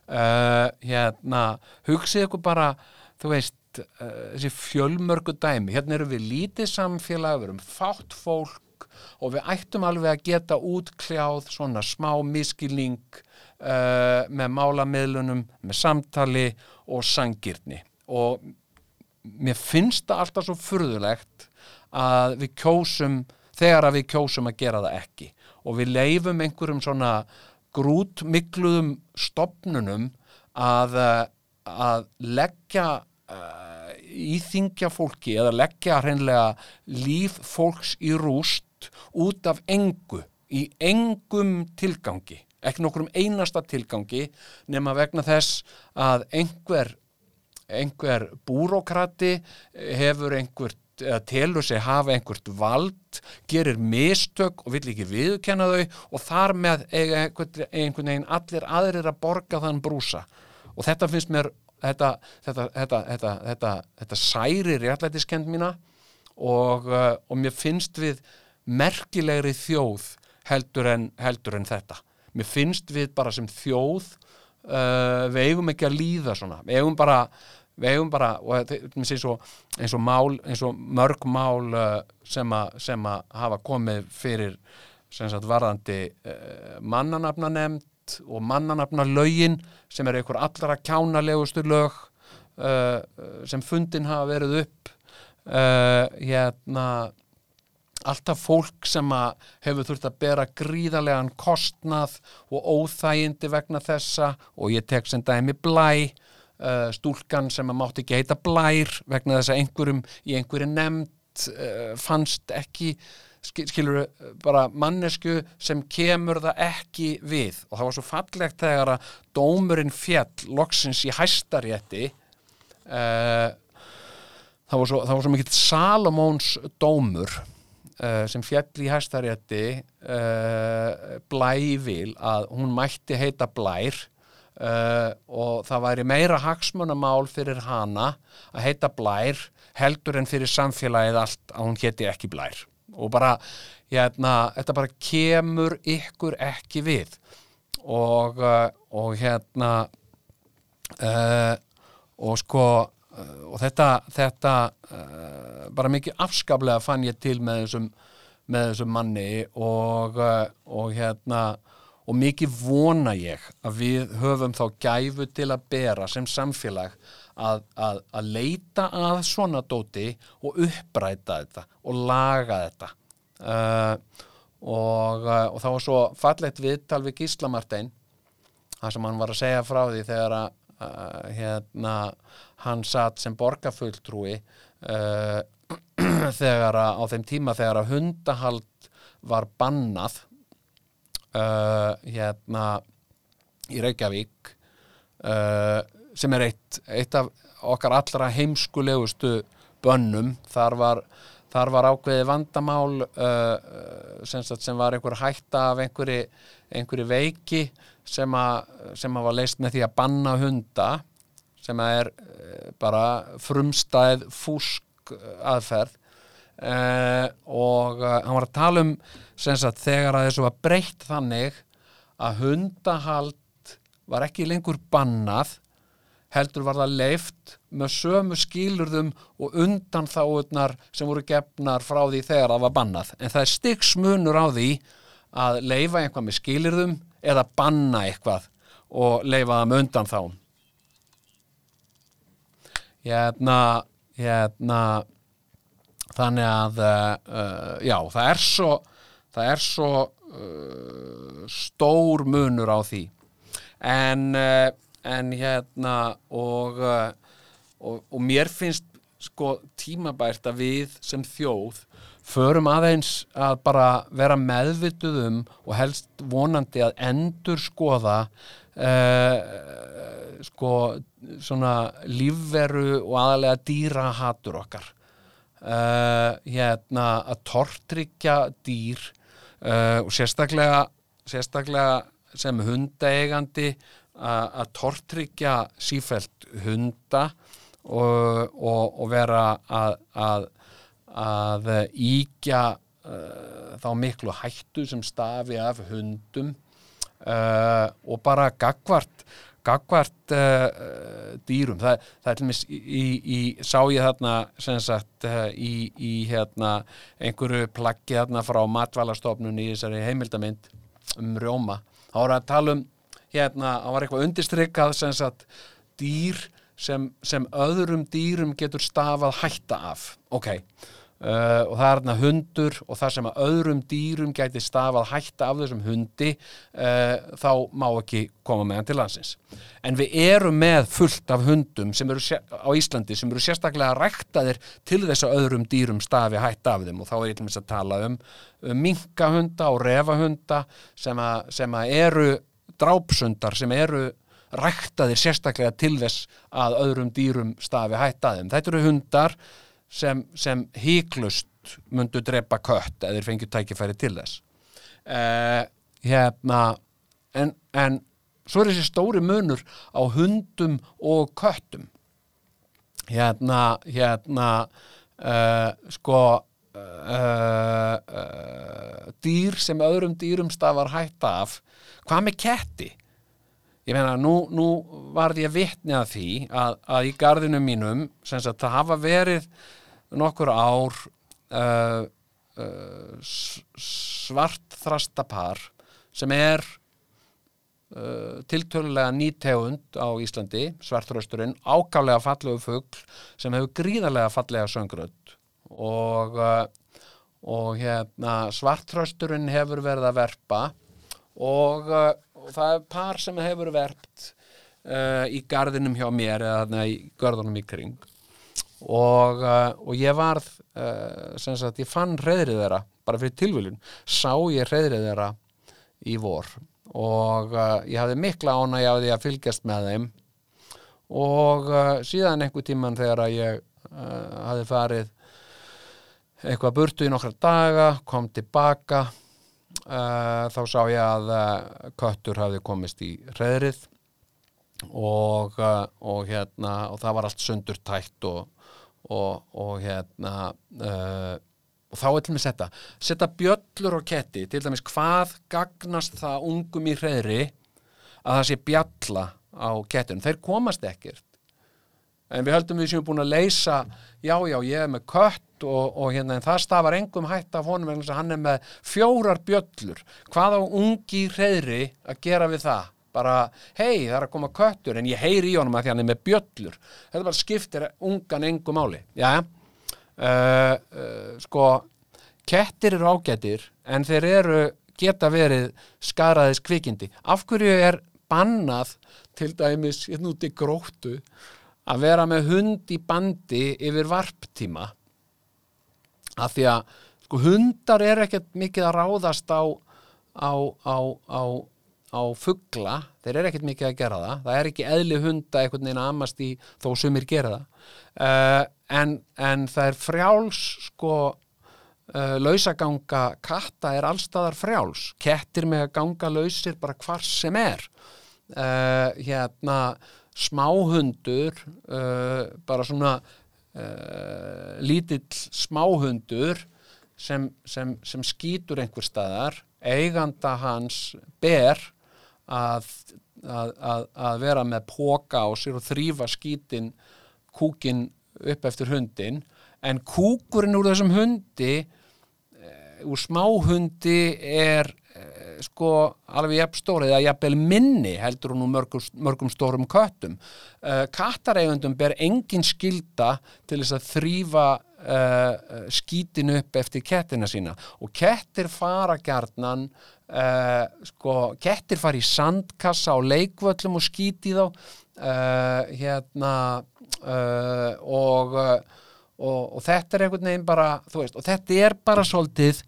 Uh, hérna hugsið ykkur bara þú veist uh, þessi fjölmörgu dæmi. Hérna erum við lítið samfélag við erum fátt fólk og við ættum alveg að geta útkljáð svona smá miskilning uh, með málamiðlunum með samtali og sangirni og mér finnst það alltaf svo furðulegt að við kjósum þegar að við kjósum að gera það ekki. Og við leifum einhverjum svona grútmikluðum stopnunum að, eh, að leggja uh, íþingja fólki eða leggja hreinlega líf fólks í rúst út af engu í engum tilgangi ekki nokkrum einasta tilgangi nema vegna þess að einhver einhver búrókrati hefur einhvert eða telur sig hafa einhvert vald gerir mistök og vill ekki viðkenna þau og þar með einhvern, veginn allir aðrir að borga þann brúsa. Og þetta finnst mér þetta, þetta, þetta, þetta, þetta, þetta særi réttlætiskend mína og, uh, og mér finnst við merkilegri þjóð heldur en, heldur en þetta. Mér finnst við bara sem þjóð uh, við eigum ekki að líða svona. Við eigum bara við eigum bara, og er eins og, mál, eins og mörg mál uh, sem, a, sem að hafa komið fyrir sagt varðandi uh, mannanafna nefnd og mannanafna lögin sem er einhver allra kjánalegustu lög uh, sem fundin hafa verið upp uh, hérna alltaf fólk sem hefur þurft að bera gríðarlegan kostnað og óþægindi vegna þessa og ég tek sem dæmi blæ uh, stúlkan sem að mátti ekki heita blær vegna þess að einhverjum í einhverju nefnd uh, fannst ekki skil- skilur bara mannesku sem kemur það ekki við. Og það var svo fallegt þegar að dómurinn fjall loksins í hæstarétti uh, það var svo, svo mikill Salomóns dómur sem fjall í hæstarétti uh, blævil að hún mætti heita blær uh, og það væri meira hagsmunamál fyrir hana að heita blær heldur en fyrir samfélagið allt að hún geti ekki blær. Og bara, hérna, þetta bara kemur ykkur ekki við. Og, uh, og hérna uh, og sko uh, og þetta, þetta uh, bara mikið afskaplega fann ég til með þessum, með þessum manni og, uh, og hérna og mikið vona ég að við höfum þá gæfu til að bera sem samfélag að, að, að leita að svona dóti og uppræta þetta og laga þetta. Uh, og, og það var svo fallegt viðtal við Gísla Martein það sem hann var að segja frá því þegar að uh, hérna, hann satt sem borgarfulltrúi uh, þegar að á þeim tíma þegar að hundahald var bannað uh, hérna í Reykjavík sem er eitt, eitt af okkar allra heimskulegustu bönnum. Þar var, þar var ákveði vandamál uh, sem, var einhver hætta af einhverju veiki sem, að var leist með því að banna hunda sem að er uh, bara frumstæð fúsk aðferð uh, og uh, hann var að tala um sagt, þegar að þessu var breytt þannig að hundahald var ekki lengur bannað heldur var það leift með sömu skilurðum og undan þáutnar sem voru gefnar frá því þegar það var bannað. En það er styggsmunur á því að leifa eitthvað með skilurðum eða banna eitthvað og leifa það með undan þá. Hérna, hérna, þannig að, uh, já, það er svo, það er svo uh, stór munur á því. En, uh, en hérna, og, og, og mér finnst sko tímabært að við sem þjóð förum aðeins að bara vera meðvituð um og helst vonandi að endur skoða uh, sko svona lífveru og aðalega dýrahatur okkar. Uh, hérna að tortryggja dýr uh, og sérstaklega sérstaklega sem hundaegandi að tortryggja sífælt hunda og, og, og vera að, að, að íkja uh, þá miklu hættu sem stafi af hundum uh, og bara gagvart gagvart uh, dýrum. Það, það er til mis í, í, sá ég þarna sem sagt í, í hérna einhverju plaggi þarna frá matvalastofnun í þessari heimildamind um rjóma. Þá voru að tala um hérna, það var eitthvað undistrikkað sem sagt dýr sem, sem öðrum dýrum getur stafað hætta af. Ok, uh, og það er hérna hundur og það sem að öðrum dýrum gæti stafað hætta af þessum hundi uh, þá má ekki koma með hann til landsins. En við erum með fullt af hundum eru á Íslandi sem eru sérstaklega ræktaðir til þess að öðrum dýrum stafi hætta af þeim. Og þá er þess að tala um, um minkahunda og refahunda sem sem að eru drápsundar sem eru ræktaðir sérstaklega til þess að öðrum dýrum stafi hætta að þeim. Þetta eru hundar sem, sem híklust myndu drepa kött eða þeir fengið tækifæri til þess. Uh, hérna, en, en svo er þessi stóri munur á hundum og köttum. Hérna, hérna, uh, sko, uh, dýr sem öðrum dýrum stafar hætta af, hvað með ketti? Ég meina, nú, nú varð ég vitni að því að, að í garðinu mínum, sem sagt, það hafa verið nokkur ár uh, uh, svartþrastapar sem er uh, tiltölulega nýtegund á Íslandi, svartrösturinn, ákálega fallegu fugl sem hefur gríðarlega fallega söngrödd og, uh, og hérna, svartrösturinn hefur verið að verpa og, uh, og það er par sem hefur verpt uh, í garðinum hjá mér eða þarna í görðunum í kring. Og, uh, og ég varð uh, sem sagt, ég fann hreðrið þeirra bara fyrir tilviljun, sá ég hreðrið þeirra í vor. Og ég hafði mikla ánægja á því að fylgjast með þeim. Og síðan einhver tíman þegar ég hafði farið eitthvað burtu í nokkra daga, kom tilbaka uh, þá sá ég að uh, köttur hafði komist í hreðrið og, uh, og hérna og það var allt sundurtætt og, og, og hérna þá er til mig setja setja bjöllur og ketti til dæmis hvað gagnast það ungum í hreðri að það sé bjalla á kettunum, þeir komast ekkert. En við höldum við séum búin að leysa já, já, ég er með kött og, og hérna, en það stafar engum hætt af honum að hann er með fjórar bjöllur. Hvað á ungi hreðri að gera við það? Bara, hei, það er að koma köttur en ég heyri í honum að því hann er með bjöllur. Þetta bara skiptir ungan engum máli. Já, uh, uh, sko kettir eru ágættir en þeir eru geta verið skaraðis kvikindi. Af hverju er bannað til dæmis hérna út í gróttu að vera með hund í bandi yfir varptíma af því að sko hundar er ekkert mikið að ráðast á á, á, á, á fugla, þeir eru ekkert mikið að gera það. Það er ekki eðli hunda einhvern veginn að amast í þó sumir gera það. Uh, en, en það er frjáls sko uh, lausaganga katta er allstaðar frjáls. Kettir með að ganga lausir bara hvar sem er. Uh, hérna smáhundur bara svona uh, lítill smáhundur sem, sem, sem skýtur einhver staðar. Eiganda hans ber að, að, að, að vera með póka á sér og þrýfa skýtin kúkin upp eftir hundin en kúkurinn úr þessum hundi eh, úr smáhundi er sko alveg jafn stóri eða jafnvel minni heldur hún úr mörgum, mörgum stórum köttum. Uh, kattareigundum ber engin skilda til þess að þrýfa uh, skítin upp eftir kettina sína. Og kettir fara gjarnan uh, sko, kettir fara í sandkassa á leikvöllum og skíti þá hérna og, og, og þetta er einhvern veginn bara veist, og þetta er bara svolítið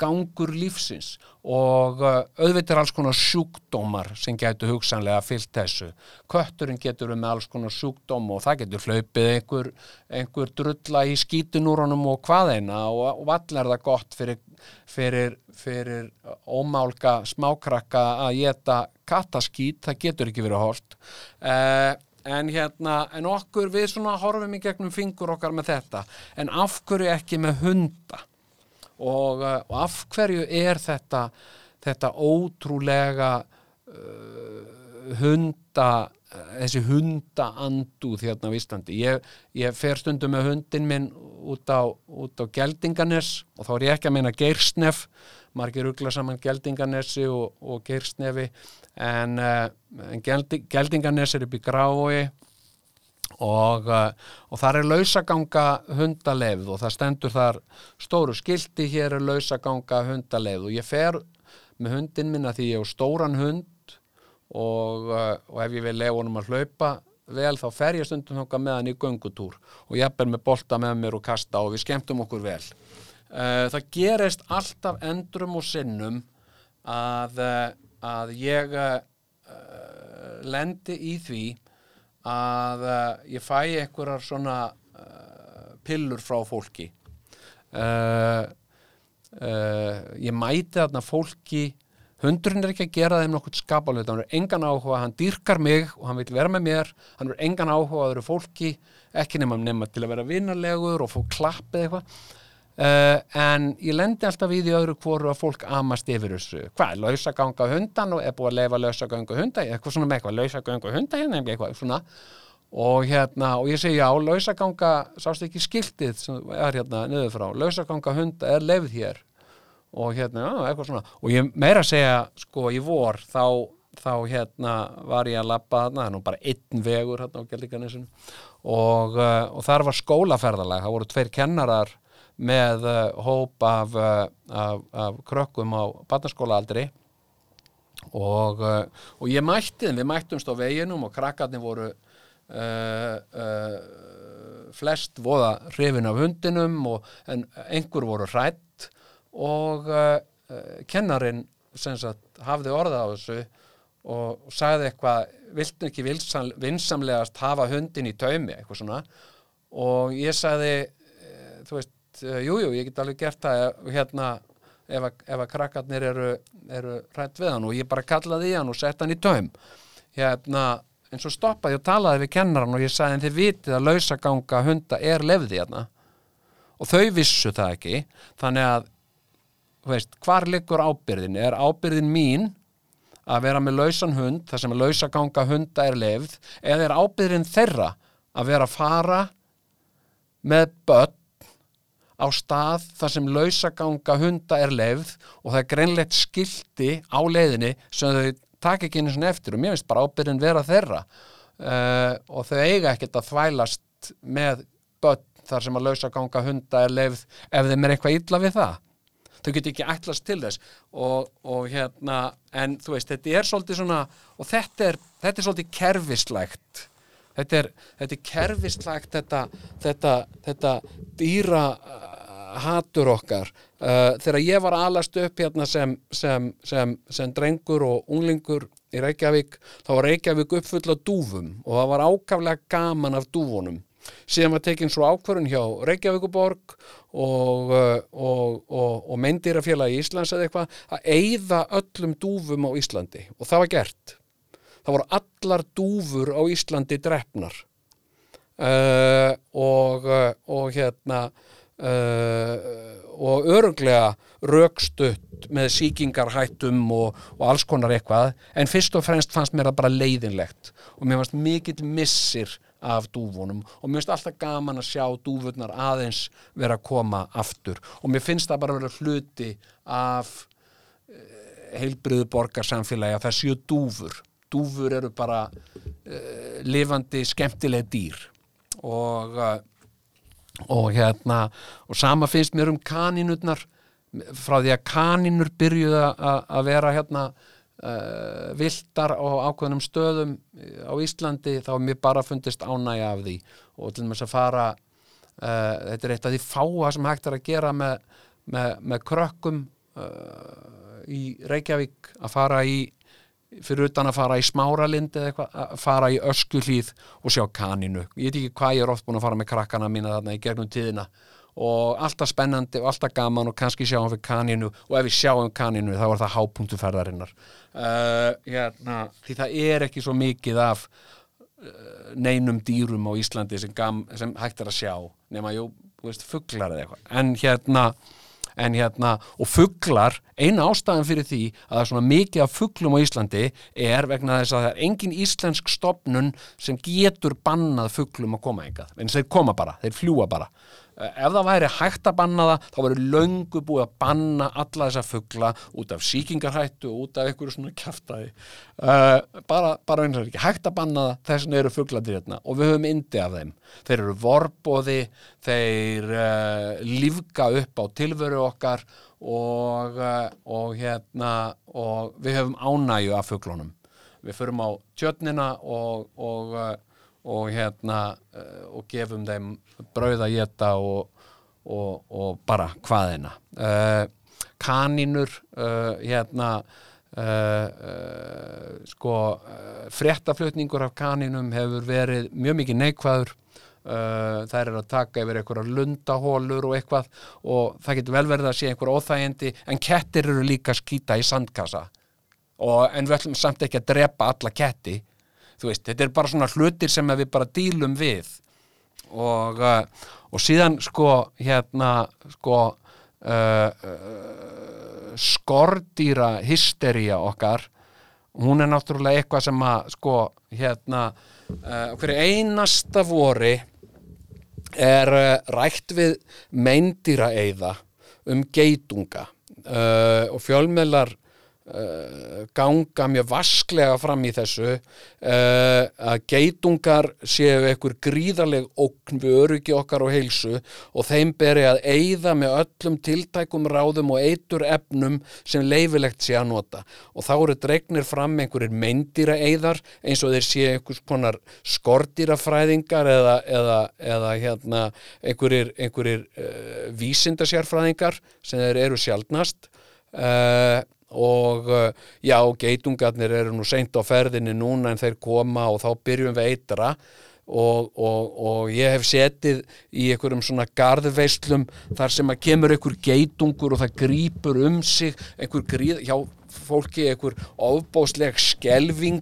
gangur lífsins og uh, auðvitað er alls konar sjúkdómar sem getur hugsanlega fyllt þessu. Kötturinn getur um alls konar sjúkdóm og það getur hlaupið einhver, einhver drulla í skítun úr honum og hvað eina og, og all er það gott fyrir, fyrir, fyrir ómálka smákrakka að geta kattaskít, það getur ekki verið hort. Uh, En hérna, en okkur við svona horfum í gegnum fingur okkar með þetta, en af hverju ekki með hunda? Og, uh, og af hverju er þetta þetta ótrúlega uh, hunda þessi hunda andúð hérna á Íslandi? Ég, ég fer stundum með hundin minn út á, á Geldinganes og þá er ég ekki að meina Geirsnef. Margir ugla saman Geldinganesi og, og Geirsnefi. En, uh, en Geldi, Geldinganes er upp í Grái og, uh, og þar er lausaganga hundaleið og það stendur þar stóru skilti hér er lausaganga hundaleið. Og ég fer með hundin minna því ég er stóran hund og, uh, og ef ég vil lefa honum að hlaupa vel þá fer ég stundum þóka með hann í göngutúr og ég er með bolta með mér og kasta og við skemmtum okkur vel. Uh, það gerist alltaf endrum og sinnum að, að ég lendi í því að uh, ég fæ einhverjar svona uh, pillur frá fólki. Uh, ég mæti þarna fólki hundurinn er ekki að gera þeim nokkuð skapalveit hann er engan áhuga, hann dýrkar mig og hann vil vera með mér, hann er engan áhuga að það eru fólki, ekki nema nema til að vera vinnarlegur og fá klapp eða eitthvað Uh, en ég lendi alltaf í því öðru hvoru að fólk amast yfir þessu. Hvað, lausaganga hundan og er búið að leifa lausaganga hunda, eitthvað svona með eitthvað lausaganga hunda hérna, eitthvað svona. Og hérna, og ég segi já, lausaganga sást ekki skiltið sem er hérna niður frá, lausaganga hunda er lefð hér. Og hérna, já, eitthvað svona. Og ég meira að segja, sko, í vor þá, þá hérna var ég að lappa er nú bara einn vegur hérna á Gjaldíkanissun og, uh, og þar var skólaferðalag, það voru tveir kennarar með uh, hóp af, uh, af, af krökkum á barnaskólaaldri. Og, uh, og ég mætti þeim, við mættumst á veginum og krakkarnir voru flest voða hrifin af hundinum og, en einhver voru hrætt og kennarin sagt, hafði orða á þessu og sagði eitthvað viltu ekki vinsamlegast hafa hundin í taumi? Eitthvað svona. Og ég sagði þú veist jújú, jú, ég get alveg gert það hérna ef að, ef að krakkarnir eru, eru rætt við hann og ég bara kallaði í hann og sett hann í taum hérna, en svo stoppaði og talaði við kennaran og ég sagði en þið vitið að lausaganga hunda er lefði hérna og þau vissu það ekki þannig að, veist, hvar liggur ábyrðin? Er ábyrðin mín að vera með lausan hund þar sem lausaganga hunda er lefð eða er ábyrðin þeirra að vera að fara með börn á stað þar sem lausaganga hunda er lefð og það er greinlegt skildi á leiðinni sem þau takk ekki einu svona eftir og mér finnst bara ábyrðin vera þeirra. Uh, og þau eiga ekkert að þvælast með börn þar sem að lausaganga hunda er lefð ef þeim er eitthvað illa við það. Þau get ekki ætlast til þess og, og hérna en þú veist, þetta er svolítið svona og þetta er, þetta er svolítið kerfislægt þetta er, þetta er kerfislægt þetta, þetta, þetta dýra uh, hatur okkar. Uh, þegar ég var alast upp hérna sem, sem, sem, sem drengur og unglingur í Reykjavík þá var Reykjavík uppfull af dúfum og það var ákaflega gaman af dúfunum. Síðan var tekin svo ákvörun hjá Reykjavíkuborg og, uh, og, og, og meindýrafélagi Íslands eða eitthvað að eyða öllum dúfum á Íslandi og það var gert það voru allar dúfur á Íslandi drefnar uh, og, uh, og hérna uh, og öruglega rökstutt með síkingarhættum og, og alls konar eitthvað. En fyrst og fremst fannst mér það bara leiðinlegt. Og mér fannst mikill missir af dúfunum. Og mér finnst alltaf gaman að sjá dúfurnar aðeins vera að koma aftur. Og mér finnst það bara að vera hluti af heilbriðu borgarsamfélagi að það séu dúfur dúfur eru bara uh, lifandi skemmtileg dýr. Og uh, og hérna og sama finnst mér um kaninurnar. Frá því að kaninur byrjuð að vera hérna uh, viltar á ákveðnum stöðum á Íslandi þá er mér bara fundist ánægja af því. Og til þess að fara uh, þetta er eitt af því fáa sem hægt er að gera með, með, með krökkum uh, í Reykjavík að fara í fyrir utan að fara í smáralind eða eitthvað, að fara í öskuhlýð og sjá kaninu. Ég veit ekki hvað ég er oft búin að fara með krakkana mína þarna í gegnum tíðina og alltaf spennandi og alltaf gaman og kannski sjáum við kaninu og ef við sjáum kaninu þá er það hápunktu ferðarinnar. Uh, hérna, því það er ekki svo mikið af uh, neinum dýrum á Íslandi sem, gam, sem hægt er að sjá nema, jú, þú veist, fugglar eða eitthvað. En hérna en hérna, og fugglar eina ástæðan fyrir því að það er svona mikið af fugglum á Íslandi er vegna þess að það er engin íslensk stopnun sem getur bannað fugglum að koma engað, en þeir koma bara, þeir fljúa bara ef það væri hægt að banna það þá væri löngu búið að banna alla þessa fuggla út af síkingarhættu út af einhverju svona kæftæði uh, bara, bara eins og ekki hægt að banna það þess vegna eru fuggladýrna og við höfum indi af þeim. Þeir eru vorbóði þeir uh, lífga upp á tilveru okkar og, uh, og hérna og við höfum ánægju af fugglunum við förum á tjötnina og, og og hérna uh, og gefum þeim brauð að geta og, og, og bara hvaðina uh, kaninur uh, hérna sko fréttaflutningur af kaninum hefur verið mjög mikið neikvæður. Þær eru að taka yfir einhverja lundahólur og eitthvað og það getur vel verið að sé einhverja óþægindi en kettir eru líka skýta í sandkassa. Og, en við ætlum samt ekki að drepa alla ketti þú veist, þetta er bara svona hlutir sem við bara dílum við. Og, uh, og síðan sko hérna sko uh, uh, skordýra hysteria okkar hún er náttúrulega eitthvað sem að sko hérna uh, hverju einasta vori er uh, rætt við meindýra eiða um geitunga. Uh, og fjölmeðlar Uh, ganga mjög vasklega fram í þessu uh, að geitungar séu einhver gríðarleg okn við öryggi okkar og heilsu og þeim beri að eigða með öllum tiltækum ráðum og eitur efnum sem leifilegt sé að nota. Og þá eru dregnir fram einhverjir meindýra eigðar eins og þeir séu einhvers konar skordýrafræðingar eða, eða, eða hérna einhverjir, einhverjir uh, vísindasjárfræðingar sem þeir eru sjálfnast og og uh, já, geitungarnir eru nú seint á ferðinni núna en þeir koma og þá byrjum við eitra. Og, og, og ég hef setið í einhverjum svona garðveislum þar sem að kemur einhver geitungur og það grýpur um sig einhver gríð, já, fólki einhver ofbósleg skelving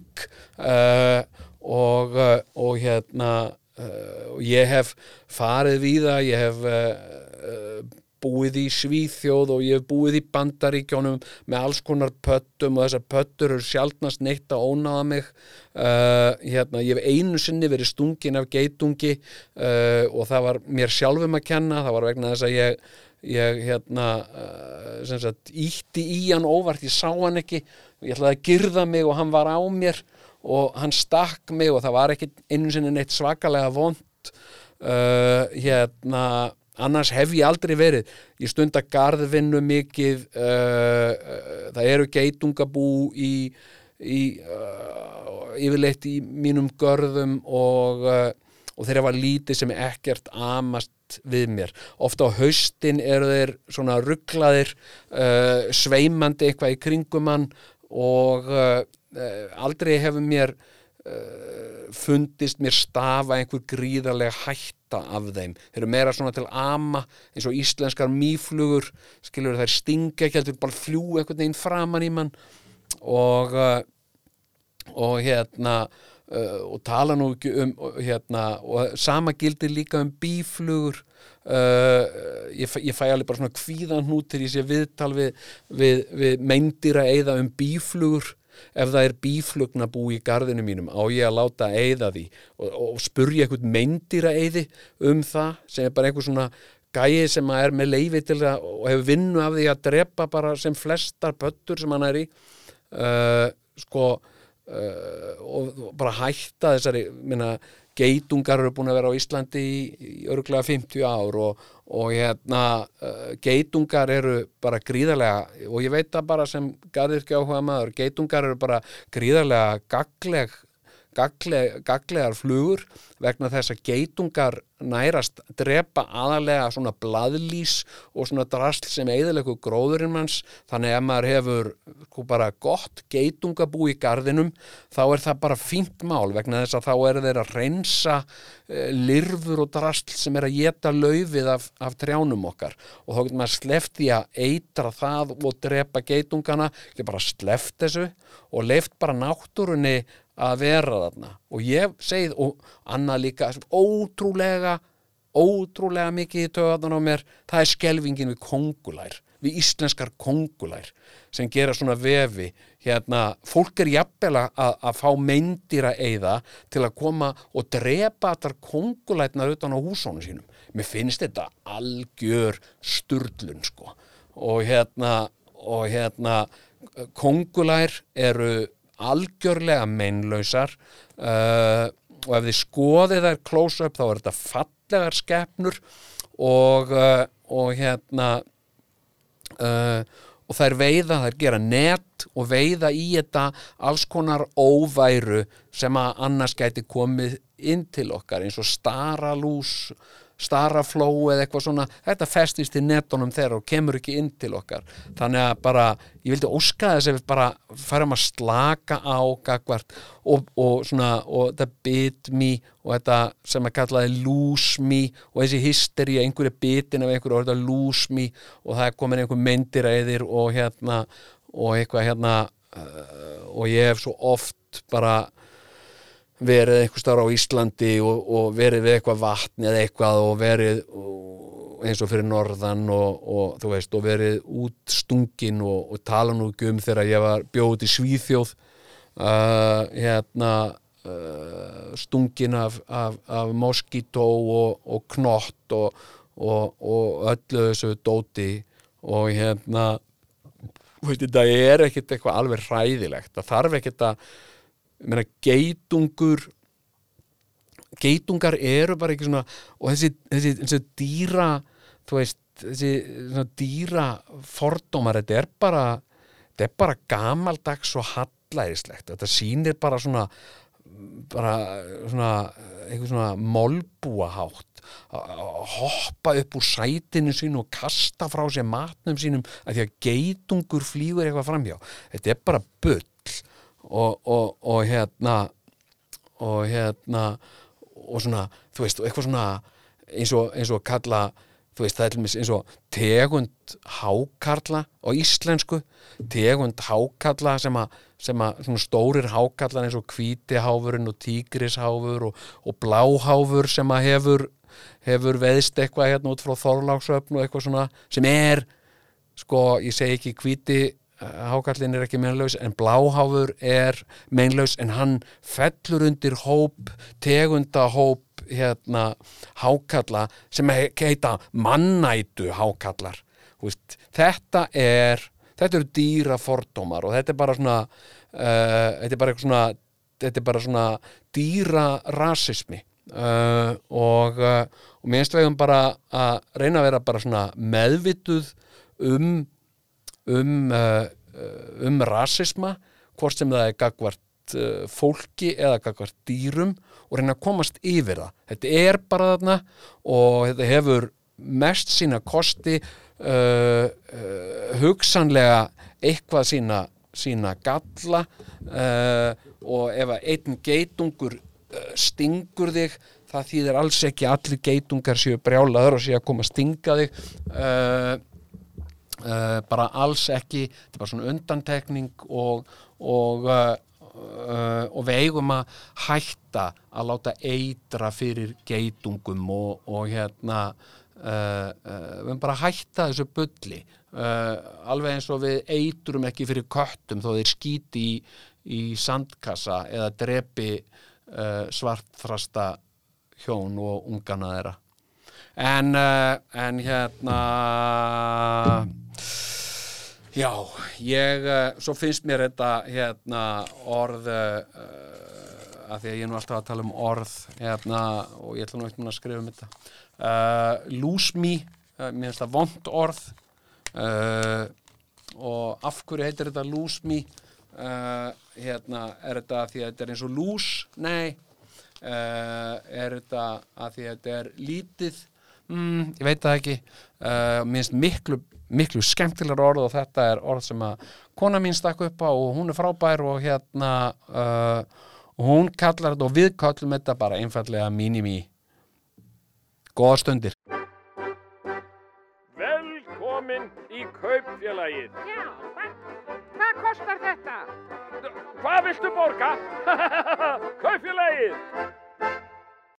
uh, og, uh, og hérna uh, ég hef farið við það, ég hef uh, búið í Svíþjóð og ég hef búið í Bandaríkjónum með alls konar pöttum og þessar pöttur eru sjálfnast neitt að ónaða mig. Uh, hérna, ég hef einu sinni verið stungin af geitungi uh, og það var mér sjálfum að kenna, það var vegna þess að ég ég hérna uh, sagt, ítti í hann óvart, ég sá hann ekki ég ætlaði að girða mig og hann var á mér og hann stakk mig og það var ekki einu sinni neitt svakalega vond hérna annars hef ég aldrei verið ég stunda garðvinnu mikið uh, uh, það eru geitungabú í, í uh, yfirleitt í mínum görðum og, uh, og þeir hafa lítið sem ekkert amast við mér. Ofta á haustin eru þeir svona rugglaðir uh, sveimandi eitthvað í kringum hann og uh, aldrei hefur mér fundist mér stafa einhver gríðarlega hætta af þeim. Þeir eru meira svona til ama eins og íslenskar mýflugur skilur þær stinga ekki heldur bara fljú einhvern veginn framan í mann. Og uh, og hérna uh, og tala nú ekki um hérna, og sama gildir líka um bíflugur uh, ég, fæ- ég fæ alveg bara svona kvíðan hnút til ég sé viðtal við, við, við meindýra eða um bíflugur ef það er bíflugna bú í garðinu mínum á ég að láta eyða því? Og, og spurja eitthvað meindýra eyði um það sem er bara einhver svona gæi sem að er með leifi til það og hefur vinnu af því að drepa bara sem flestar pöttur sem hann er í uh, sko uh, og bara hætta þessari minna, geitungar eru búin að vera á Íslandi í, í örglega 50 ár og, og hérna uh, geitungar eru bara gríðarlega og ég veit það bara sem garðirki áhuga maður, geitungar eru bara gríðarlega gagleg gagle, gaglegar flugur vegna þess að geitungar nærast drepa aðalega svona blaðlís og svona drasl sem eðilegu gróðurinn manns. Þannig ef maður hefur sko, bara gott geitungabú í garðinum þá er það bara fínt mál vegna þess að þá er þeir að reynsa eh, lirfur og drasl sem er að geta laufið af, af trjánum okkar. Og þá getur maður því að eitra það og drepa geitungana ekki bara sleppt þessu og leift bara náttúrunni að vera þarna. Og ég segið og annað líka ótrúlega ótrúlega mikið í töðan á mér það er skelvingin við kongulær við íslenskar kongulær sem gera svona vefi. Hérna, fólk er jafnvel að, að fá meindýra eiða til að koma og drepa þar kongulætnar utan á húsónu sínum. Mér finnst þetta algjör sturlun sko. Og hérna, og hérna kongulær eru algjörlega meinlausar uh, og ef þið skoðið þær close up þá er þetta fallegar skepnur og, uh, og hérna uh, og þær veiða, þær gera net og veiða í þetta alls konar óværu sem að annars gæti komið inn til okkar eins og staralús starafló eða eitthvað svona þetta festist í netunum þeirra og kemur ekki inn til okkar. Þannig að bara, ég vildi óska þess að við bara færum að slaka á gagvart og, og svona og þetta bit me og þetta sem að kallaði lose me og þessi hysteri að einhverju bitin af einhverju og þetta lose me og það er komin einhver myndiræðir og hérna og eitthvað hérna uh, og ég hef svo oft bara verið einhver starf á Íslandi og, og verið við eitthvað vatn eða eitthvað og verið og, eins og fyrir norðan og, og þú veist og verið út stungin og, tala nú um þegar ég var bjóð í Svíþjóð uh, hérna uh, stungin af, af, af moskító og knott og öllu þessu dóti og hérna þú veist, þetta er ekkert eitthvað alveg hræðilegt. Það þarf ekkert að meina geitungur geitungar eru bara ekki svona og þessi, þessi, þessi dýra þú veist, þessi svona dýra fordómar, þetta er bara þetta er bara gamaldags og hallærislegt, þetta sýnir bara svona bara svona eitthvað svona molbúahátt að hoppa upp úr sætinu sínu og kasta frá sér matnum sínum að því að geitungur flýgur eitthvað framhjá, þetta er bara bull og, og, og hérna og hérna og svona, þú veist, eitthvað svona eins og, eins og kalla þú veist, það er eins og tegund hákarla á íslensku. Tegund hákarla sem að, sem að stórir hákarlar eins og hvítiháfurinn og tígrisháfur og, og bláháfur sem að hefur hefur veðst eitthvað hérna út frá Þorláksöfn og eitthvað svona sem er sko, ég segi ekki hvíti hákallin er ekki meinlaus en bláháfur er meinlaus en hann fellur undir hóp tegunda hóp hérna hákalla sem heita mannætu hákallar veist, þetta er þetta eru dýra fordómar og þetta er bara svona uh, þetta er bara eitthvað svona þetta er bara svona dýra rasismi. Uh, og, uh, og mér finnst við eigum bara að reyna að vera bara svona meðvituð um um, uh, um rasisma hvort sem það er gagvart uh, fólki eða gagvart dýrum og reyna að komast yfir það. Þetta er bara þarna og þetta hefur mest sína kosti uh, uh, hugsanlega eitthvað sína, sína galla uh, og ef einn geitungur stingur þig það þýðir alls ekki allir geitungar séu brjálaður og séu að koma að stinga þig uh, uh, bara alls ekki. Þetta er bara svona undantekning og, og, uh, og við eigum að hætta að láta eitra fyrir geitungum og, og hérna við eigum bara að hætta þessu bulli. Uh, alveg eins og við eitrum ekki fyrir köttum þó þeir skíti í, í sandkassa eða drepi svartþrasta hjón og ungana þeirra en, uh, en hérna já, ég uh, svo finnst mér þetta hérna orð uh, að því að ég er nú alltaf að tala um orð hérna og ég ætla nú eitthvað að skrifa um þetta. Lose me mér finnst það vond orð og af hverju heitir þetta lose me? Hérna, er þetta því að þetta er eins og lose? Nei. Uh, er þetta að því að þetta er lítið mm, ég veit það ekki uh, minnst miklu, miklu skemmtilegar orð og þetta er orð sem að kona mín stakk upp á og hún er frábær og hérna uh, og hún kallar þetta og við kallum þetta bara einfallega mini-me góða stundir Velkomin í kaupfélagið. Já, hvað, hvað kostar þetta? Hvað viltu borga? kaupfélagið.